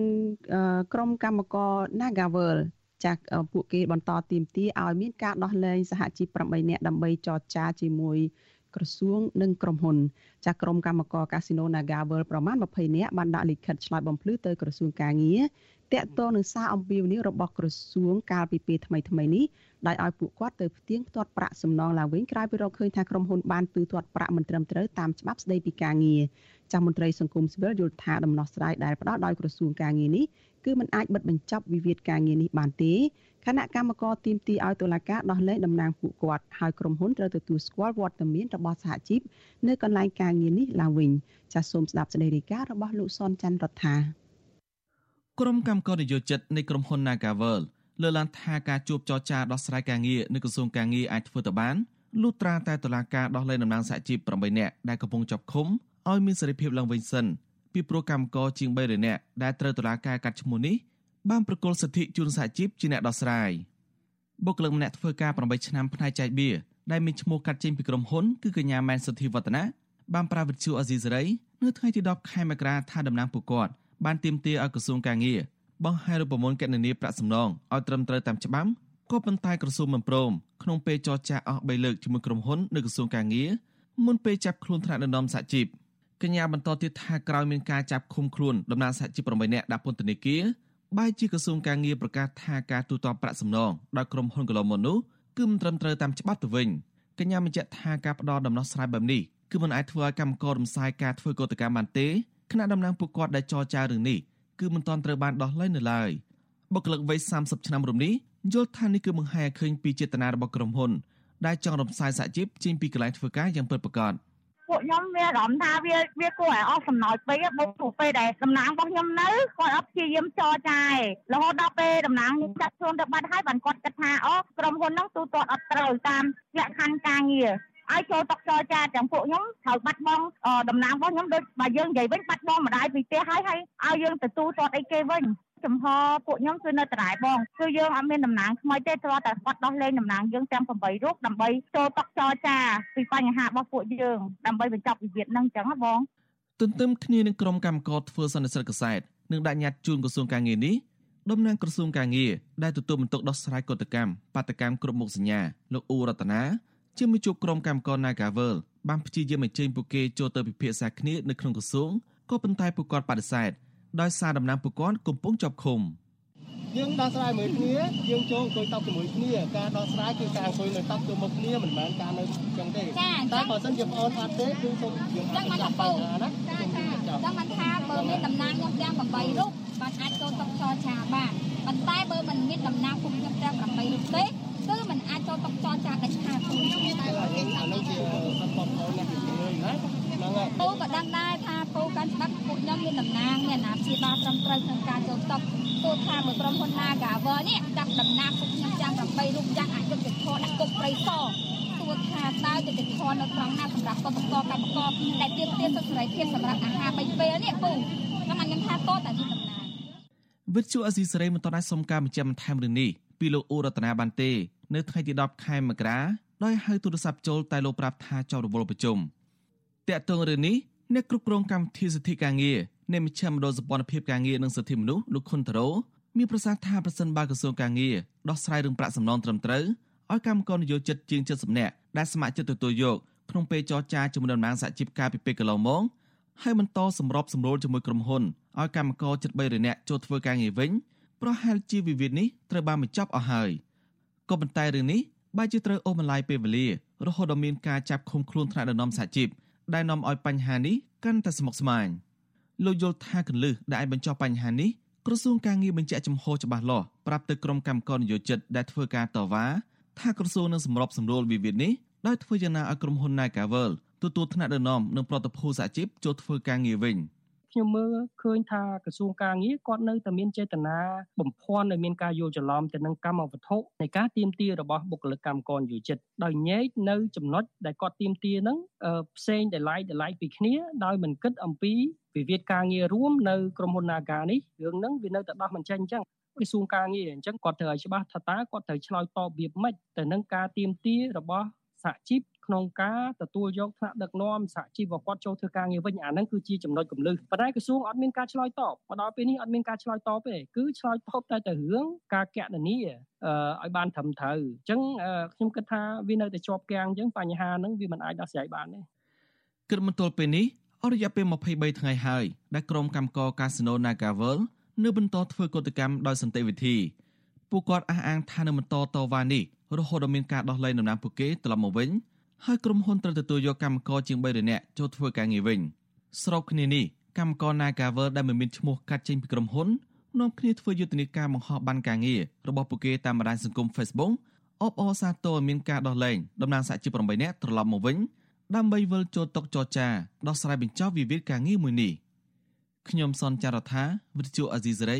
[SPEAKER 1] ក្រុមកម្មករ Nagavel ចាក់ពួកគេបន្តទៀមទាឲ្យមានការដោះលែងសហជីព8នាក់ដើម្បីចរចាជាមួយក្រសួងនិងក្រុមហ៊ុនចាក់ក្រុមកម្មករកាស៊ីណូ Nagavel ប្រមាណ20នាក់បានដាក់លិខិតឆ្លើយបំភ្លឺទៅក្រសួងកាងារតាក់ទងនឹងសារអំពាវនាវរបស់ក្រសួងកាលពីពេលថ្មីថ្មីនេះដោយឲ្យពួកគាត់ទៅផ្ទៀងផ្ទាត់ប្រាក់សំណងឡើងវិញក្រោយពីរកឃើញថាក្រុមហ៊ុនបានទូទាត់ប្រាក់មិនត្រឹមត្រូវតាមច្បាប់ស្តីពីការងារចាស់មន្ត្រីសង្គមស៊ីវិលយល់ថាដំណោះស្រាយដែលផ្ដល់ដោយក្រសួងការងារនេះ គឺมันអាចបិទបញ្ចប់វិវាទការងារនេះបានទេគណៈកម្មការទីមទីឲ្យតុលាការដោះលែងតំណាងពួកគាត់ហើយក្រុមហ៊ុនត្រូវទទួលស្គាល់វត្តមានរបស់សហជីពនៅកន្លែងការងារនេះឡើងវិញចាសសូមស្ដាប់សេចក្តីរាយការណ៍របស់លោកសនច័ន្ទរដ្ឋា
[SPEAKER 2] ក្រុមកម្មការនយោជិតនៃក្រុមហ៊ុន Nagavel លើកឡើងថាការជួបចរចាដោះស្រាយការងារនៅក្រសួងការងារអាចធ្វើទៅបានលុះត្រាតែតុលាការដោះលែងតំណាងសហជីព8នាក់ដែលកំពុងជាប់ឃុំឲ្យមានសេរីភាពឡើងវិញសិន ពីព្រោះកម្មករជាង300នាក់ដែលត្រូវតុលាការកាត់ឈ្មោះនេះបានប្រកល់សិទ្ធិជូនសហជីពជាអ្នកដោះស្រាយបុគ្គលិកម្នាក់ធ្វើការ8ឆ្នាំផ្នែកចែកបៀដែលមានឈ្មោះកាត់ចេញពីក្រុមហ៊ុនគឺកញ្ញាម៉ែនសុធីវឌ្ឍនាបានប្រាវិទ្យាអាស៊ីសេរីនៅថ្ងៃទី10ខែមករាថាតំណាងពួកគាត់បានទាមទារឲ្យក្រសួងកាងារបង្ហាញរូបមន្តកណនីប្រាក់សំណងឲ្យត្រឹមត្រូវតាមច្បាប់ក៏ប៉ុន្តែក្រសួងមិនព្រមក្នុងពេលចរចាអស់3លើកជាមួយក្រុមហ៊ុននៅក្រសួងកាងារមុនពេលចាប់ខ្លួនថ្នាក់ដឹកនាំសហជីព កញ្ញាបន្តទៀតថាក្រោយមានការចាប់ឃុំខ្លួនតំណាងសហជីព8នាក់ដាក់ពន្ធនាគារបែរជាក្រសួងការងារប្រកាសថាការទូទាត់ប្រាក់សំណងដល់ក្រុមហ៊ុនកន្លងមកនោះគឺមិនត្រឹមត្រូវតាមច្បាប់ទៅវិញកញ្ញាបញ្ជាក់ថាការផ្ដល់ដំណោះស្រាយបែបនេះគឺមិនអាចធ្វើឲ្យកម្មកររំសាយការធ្វើកតកម្មបានទេគណៈតំណាងពួកគាត់ដែលចរចារឿងនេះគឺមិនទាន់ត្រូវបានដោះលែងនៅឡើយបុគ្គលិកវ័យ30ឆ្នាំរំនេះយល់ថានេះគឺបង្ហាញឲ្យឃើញពីចេតនារបស់ក្រុមហ៊ុនដែលចង់រំសាយសហជីពចេញពីកន្លែងធ្វើការយ៉ាងពិតប្រាកដ
[SPEAKER 3] ពួកខ្ញុំមានអារម្មណ៍ថាវាវាគួរឲ្យអស់សំណោចពេកមកព្រោះពេលដែលតំណាងរបស់ខ្ញុំនៅគាត់អត់ព្យាយាមចរចាឯរហូតដល់ពេលតំណាងខ្ញុំចាត់ខ្លួនទៅបាត់ហើយបានគាត់គិតថាអូក្រុមហ៊ុនហ្នឹងទូទាត់អត់ត្រូវតាមលក្ខខណ្ឌការងារឲ្យចូលតកចរចាទាំងពួកខ្ញុំត្រូវបាត់បង់តំណាងរបស់ខ្ញុំដូចបើយើងនិយាយវិញបាត់បង់ម្ដាយពីផ្ទះហើយហើយឲ្យយើងទទួលទាត់អីគេវិញ ចំហពួកខ្ញុំគឺនៅត្រែបងគឺយើងអត់មានតំណាងថ្មីទេគ្រាន់តែគាត់ដោះលែងតំណាងយើងទាំង8រូបដើម្បីចូលតុចរចាពីបញ្ហារបស់ពួកយើងដើម្បីបញ្ចប់វិវាទហ្នឹងអញ្ចឹងហ៎បង
[SPEAKER 2] ទន្ទឹមគ្នានឹងក្រុមកម្មការធ្វើសន្និសីទកសែតនឹងដាក់ញត្តិជូនក្រសួងការងារនេះតំណាងក្រសួងការងារដែលទទួលបន្ទុកដោះស្រាយកតកម្មបាតកម្មគ្រប់មុខសញ្ញាលោកអ៊ូរតនាជាមួយជួបក្រុមកម្មការ Nagavel បានព្យាយាមបញ្ចេញពួកគេចូលទៅពិភាក្សាគ្នានៅក្នុងក្រសួងក៏ប៉ុន្តែពួកគាត់បដិសេធ ដោយសារតំណាងពួកគាត់កំពុងជាប់ឃុំ
[SPEAKER 13] យើងដោះស្រាយមួយគ្នាយើងចូលអង្គុយតុជាមួយគ្នាការដោះស្រាយគឺការអង្គុយនៅតុទៅមុខគ្នាមិនមែនការនៅចឹងទេតែបើសិនជាបងអូនអត់ទេគឺសូមយើងអត់ចាប់បញ្ហាណា
[SPEAKER 5] ចាចាដឹងមិនថាបើមានតំណាងខ្ញុំទាំង8រូបបានអាចចូលតុចរចាបានប៉ុន្តែបើមិនមានតំណាងពួកខ្ញុំទាំង8រូបទេគឺมันអាចចូលតុចរចាដាច់ខាតទេ
[SPEAKER 13] អានោះជាសំបងអូនណាហ្នឹងហើយ
[SPEAKER 5] ពូក៏ដឹងដែរថាពូកាន់ច្បាប់ពួកខ្ញុំមានតំណាងមានអាណាព្យាបាលត្រឹមត្រូវក្នុងការចូលតុទោះថាមួយក្រុមហ៊ុន Nagavel នេះចាប់តំណាងពួកខ្ញុំចាំ8រូបយ៉ាងអយុត្តិធម៌ដាក់គុកព្រៃសរទោះថាតើយុត្តិធម៌នៅត្រង់ណាសម្រាប់កម្មករកម្មករដែលទាមទារសិទ្ធិសេរីភាពសម្រាប់អាហារ3ពេលនេះពូខ្ញុំខ្ញុំថាតតែមានតំណាង
[SPEAKER 2] វិទ្យុអស៊ីសេរីមិនតន់អាចសុំការបញ្ជាក់បន្ថែមរឿងនេះពីលោកអ៊ូរតនាបានទេ នៅថ្ងៃទី10ខែមករាដោយហៅទូរស័ព្ទចូលតែលោកប្រាប់ថាចោលរវល់ប្រជុំ តាក់ទងរឿងនេះអ្នកគ្រប់គ្រងកម្មវិធីសិទ្ធិការងារនៃមជ្ឈមណ្ឌលសម្ព័ន្ធភាពការងារនិងសិទ្ធិមនុស្សលោកខុនតារ៉ូមានប្រសាសន៍ថាប្រសិនបើក្រសួងការងារដោះស្រាយរឿងប្រាក់សំណងត្រឹមត្រូវឲ្យកម្មករនយោជិតជាង70នាក់ដែលស្ម័គ្រចិត្តទទួលយកក្នុងពេលចរចាជាមួយតំណាងសហជីពការពីពេលកន្លងមកហើយបន្តសម្របសម្រួលជាមួយក្រុមហ៊ុនឲ្យកម្មករជិត300នាក់ចូលធ្វើការងារវិញប្រហែលជាវិវាទនេះត្រូវបានបញ្ចប់អស់ហើយក៏ប៉ុន្តែរឿងនេះបែរជាត្រូវអូសបន្លាយពេលវេលារហូតដល់មានការចាប់ឃុំខ្លួនថ្នាក់ដឹកនាំសហជីព ដែលនាំឲ្យបញ្ហានេះកាន់តែស្មុគស្មាញលោកយល់ថាកលឹះដែលអាចបញ្ចប់បញ្ហានេះក្រសួងការងារបញ្ជាក់ចំហច្បាស់លាស់ប្រាប់ទៅក្រុមកម្មការនយោជិតដែលធ្វើការតវ៉ាថាក្រសួងនឹងសម្របសម្រួលវិវាទនេះដោយធ្វើយ៉ាងណាឲ្យក្រុមហ៊ុន Nagavel ទទួលថ្នាក់ដឹកនាំនិងប្រតិភូសហជីពចូលធ្វើការងារវិញ។
[SPEAKER 4] ខ្ញុំមើលឃើញថាក្រសួងការងារគាត់នៅតែមានចេតនាបំភាន់ឲ្យមានការយល់ច្រឡំទៅនឹងកម្មវត្ថុនៃការទៀមទារបស់បុគ្គលិកកម្មករយោជិតដោយញែកនៅចំណុចដែលគាត់ទៀមទាហ្នឹងផ្សេងដែលឡែកដែលឡែកពីគ្នាដោយមិនគិតអំពីវិវាទការងាររួមនៅក្រុមហ៊ុន Naga នេះរឿងហ្នឹងវានៅតែដោះមិនចេញអញ្ចឹងក្រសួងការងារអញ្ចឹងគាត់ត្រូវឲ្យច្បាស់ថាតើគាត់ត្រូវឆ្លើយតបវាម៉េចទៅនឹងការទៀមទារបស់សហជីព ក្នុងការទទួលយកថ្នាក់ដឹកនាំសហជីពគាត់ចូលធ្វើការងារវិញអាហ្នឹងគឺជាចំណុចគន្លឹះប៉ុន្តែក្រសួងអត់មានការឆ្លើយតបមកដល់ពេលនេះអត់មានការឆ្លើយតបទេគឺឆ្លើយតបតែទៅរឿងការកណនីឲ្យបានត្រឹមត្រូវអញ្ចឹងខ្ញុំគិតថាវានៅតែជាប់គាំងអញ្ចឹងបញ្ហាហ្នឹងវាមិនអាចដោះស្រាយបានទេ
[SPEAKER 2] គិតមកទល់ពេលនេះអស់រយៈពេល23ថ្ងៃហើយដែលក្រុមកម្មករកាស៊ីណូ Nagavel នៅបន្តធ្វើកតកម្មដោយសន្តិវិធីពួកគាត់អះអាងថានៅបន្តតវ៉ានេះរហូតដល់មានការដោះលែងតំណែងពួកគេត្រឡប់មកវិញ ហើយក្រុមហ៊ុនត្រូវទទួលយកកម្មករជាង300នាក់ចូលធ្វើការងារវិញស្របគ្នានេះកម្មករ Nagavel ដែលមិនមានឈ្មោះកាត់ចេញពីក្រុមហ៊ុននាំគ្នាធ្វើយុទ្ធនាការបង្ហោះបានការងាររបស់ពួកគេតាមបណ្ដាញសង្គម Facebook អបអរសាទរមានការដោះលែងតំណាងសហជីព8នាក់ត្រឡប់មកវិញដើម្បីវិលចូលតុចរចាដោះស្រាយបញ្ចប់វិវាទការងារមួយនេះខ្ញុំសនចាររថាវិទ្យុអាស៊ីសេរី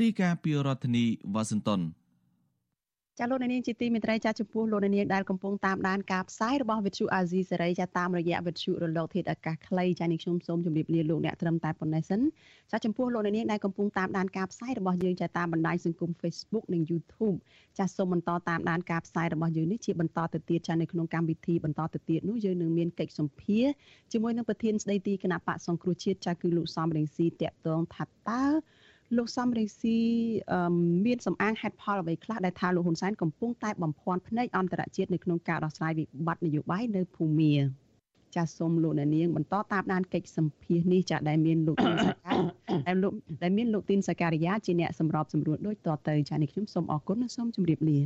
[SPEAKER 2] រាយការណ៍ពីរដ្ឋធានីវ៉ាស៊ីនតោន
[SPEAKER 1] ចាលោកនាងជាទីមេត្រីចាចំពោះលោកនាងដែលកំពុងតាមដានការផ្សាយរបស់វិទ្យុអាស៊ីសេរីចាតាមរយៈវិទ្យុរលកធាតុអាកាសខ្លីចានេះខ្ញុំសូមជម្រាបលាលោកអ្នកត្រឹមតែប៉ុណ្ណេះសិនចាចំពោះលោកនាងដែលកំពុងតាមដានការផ្សាយរបស់យើងចាតាមបណ្ដាញសង្គម Facebook និង YouTube ចាសូមបន្តតាមដានការផ្សាយរបស់យើងនេះជាបន្តទៅទៀតចានៅក្នុងកម្មវិធីបន្តទៅទៀតនោះយើងនឹងមានកិច្ចសម្ភារជាមួយនឹងប្រធានស្ដីទីគណៈបកសង្គ្រោះជាតិចាគឺលោកសំរងស៊ីតាក់ទងថាតើ លោកសំរងស៊ីមានសំអាងហេតុផលអ្វីខ្លះដែលថាលោកហ៊ុនសែនកំពុងតែបំភាន់ភ្នែកអន្តរជាតិនៅក្នុងការដោះស្រាយវិបត្តិនយោបាយនៅភូមាចាសសូមលោកអ្នកនាងបន្តតាមដានកិច្ចសម្ភាសនេះចាដែលមានលោកទីនសកាដែលលោកដែលមានលោកទីនសការីយ៉ាជាអ្នកសម្របសម្រួលដូចតទៅចានេះខ្ញុំសូមអរគុណនិងសូមជម្រាបលា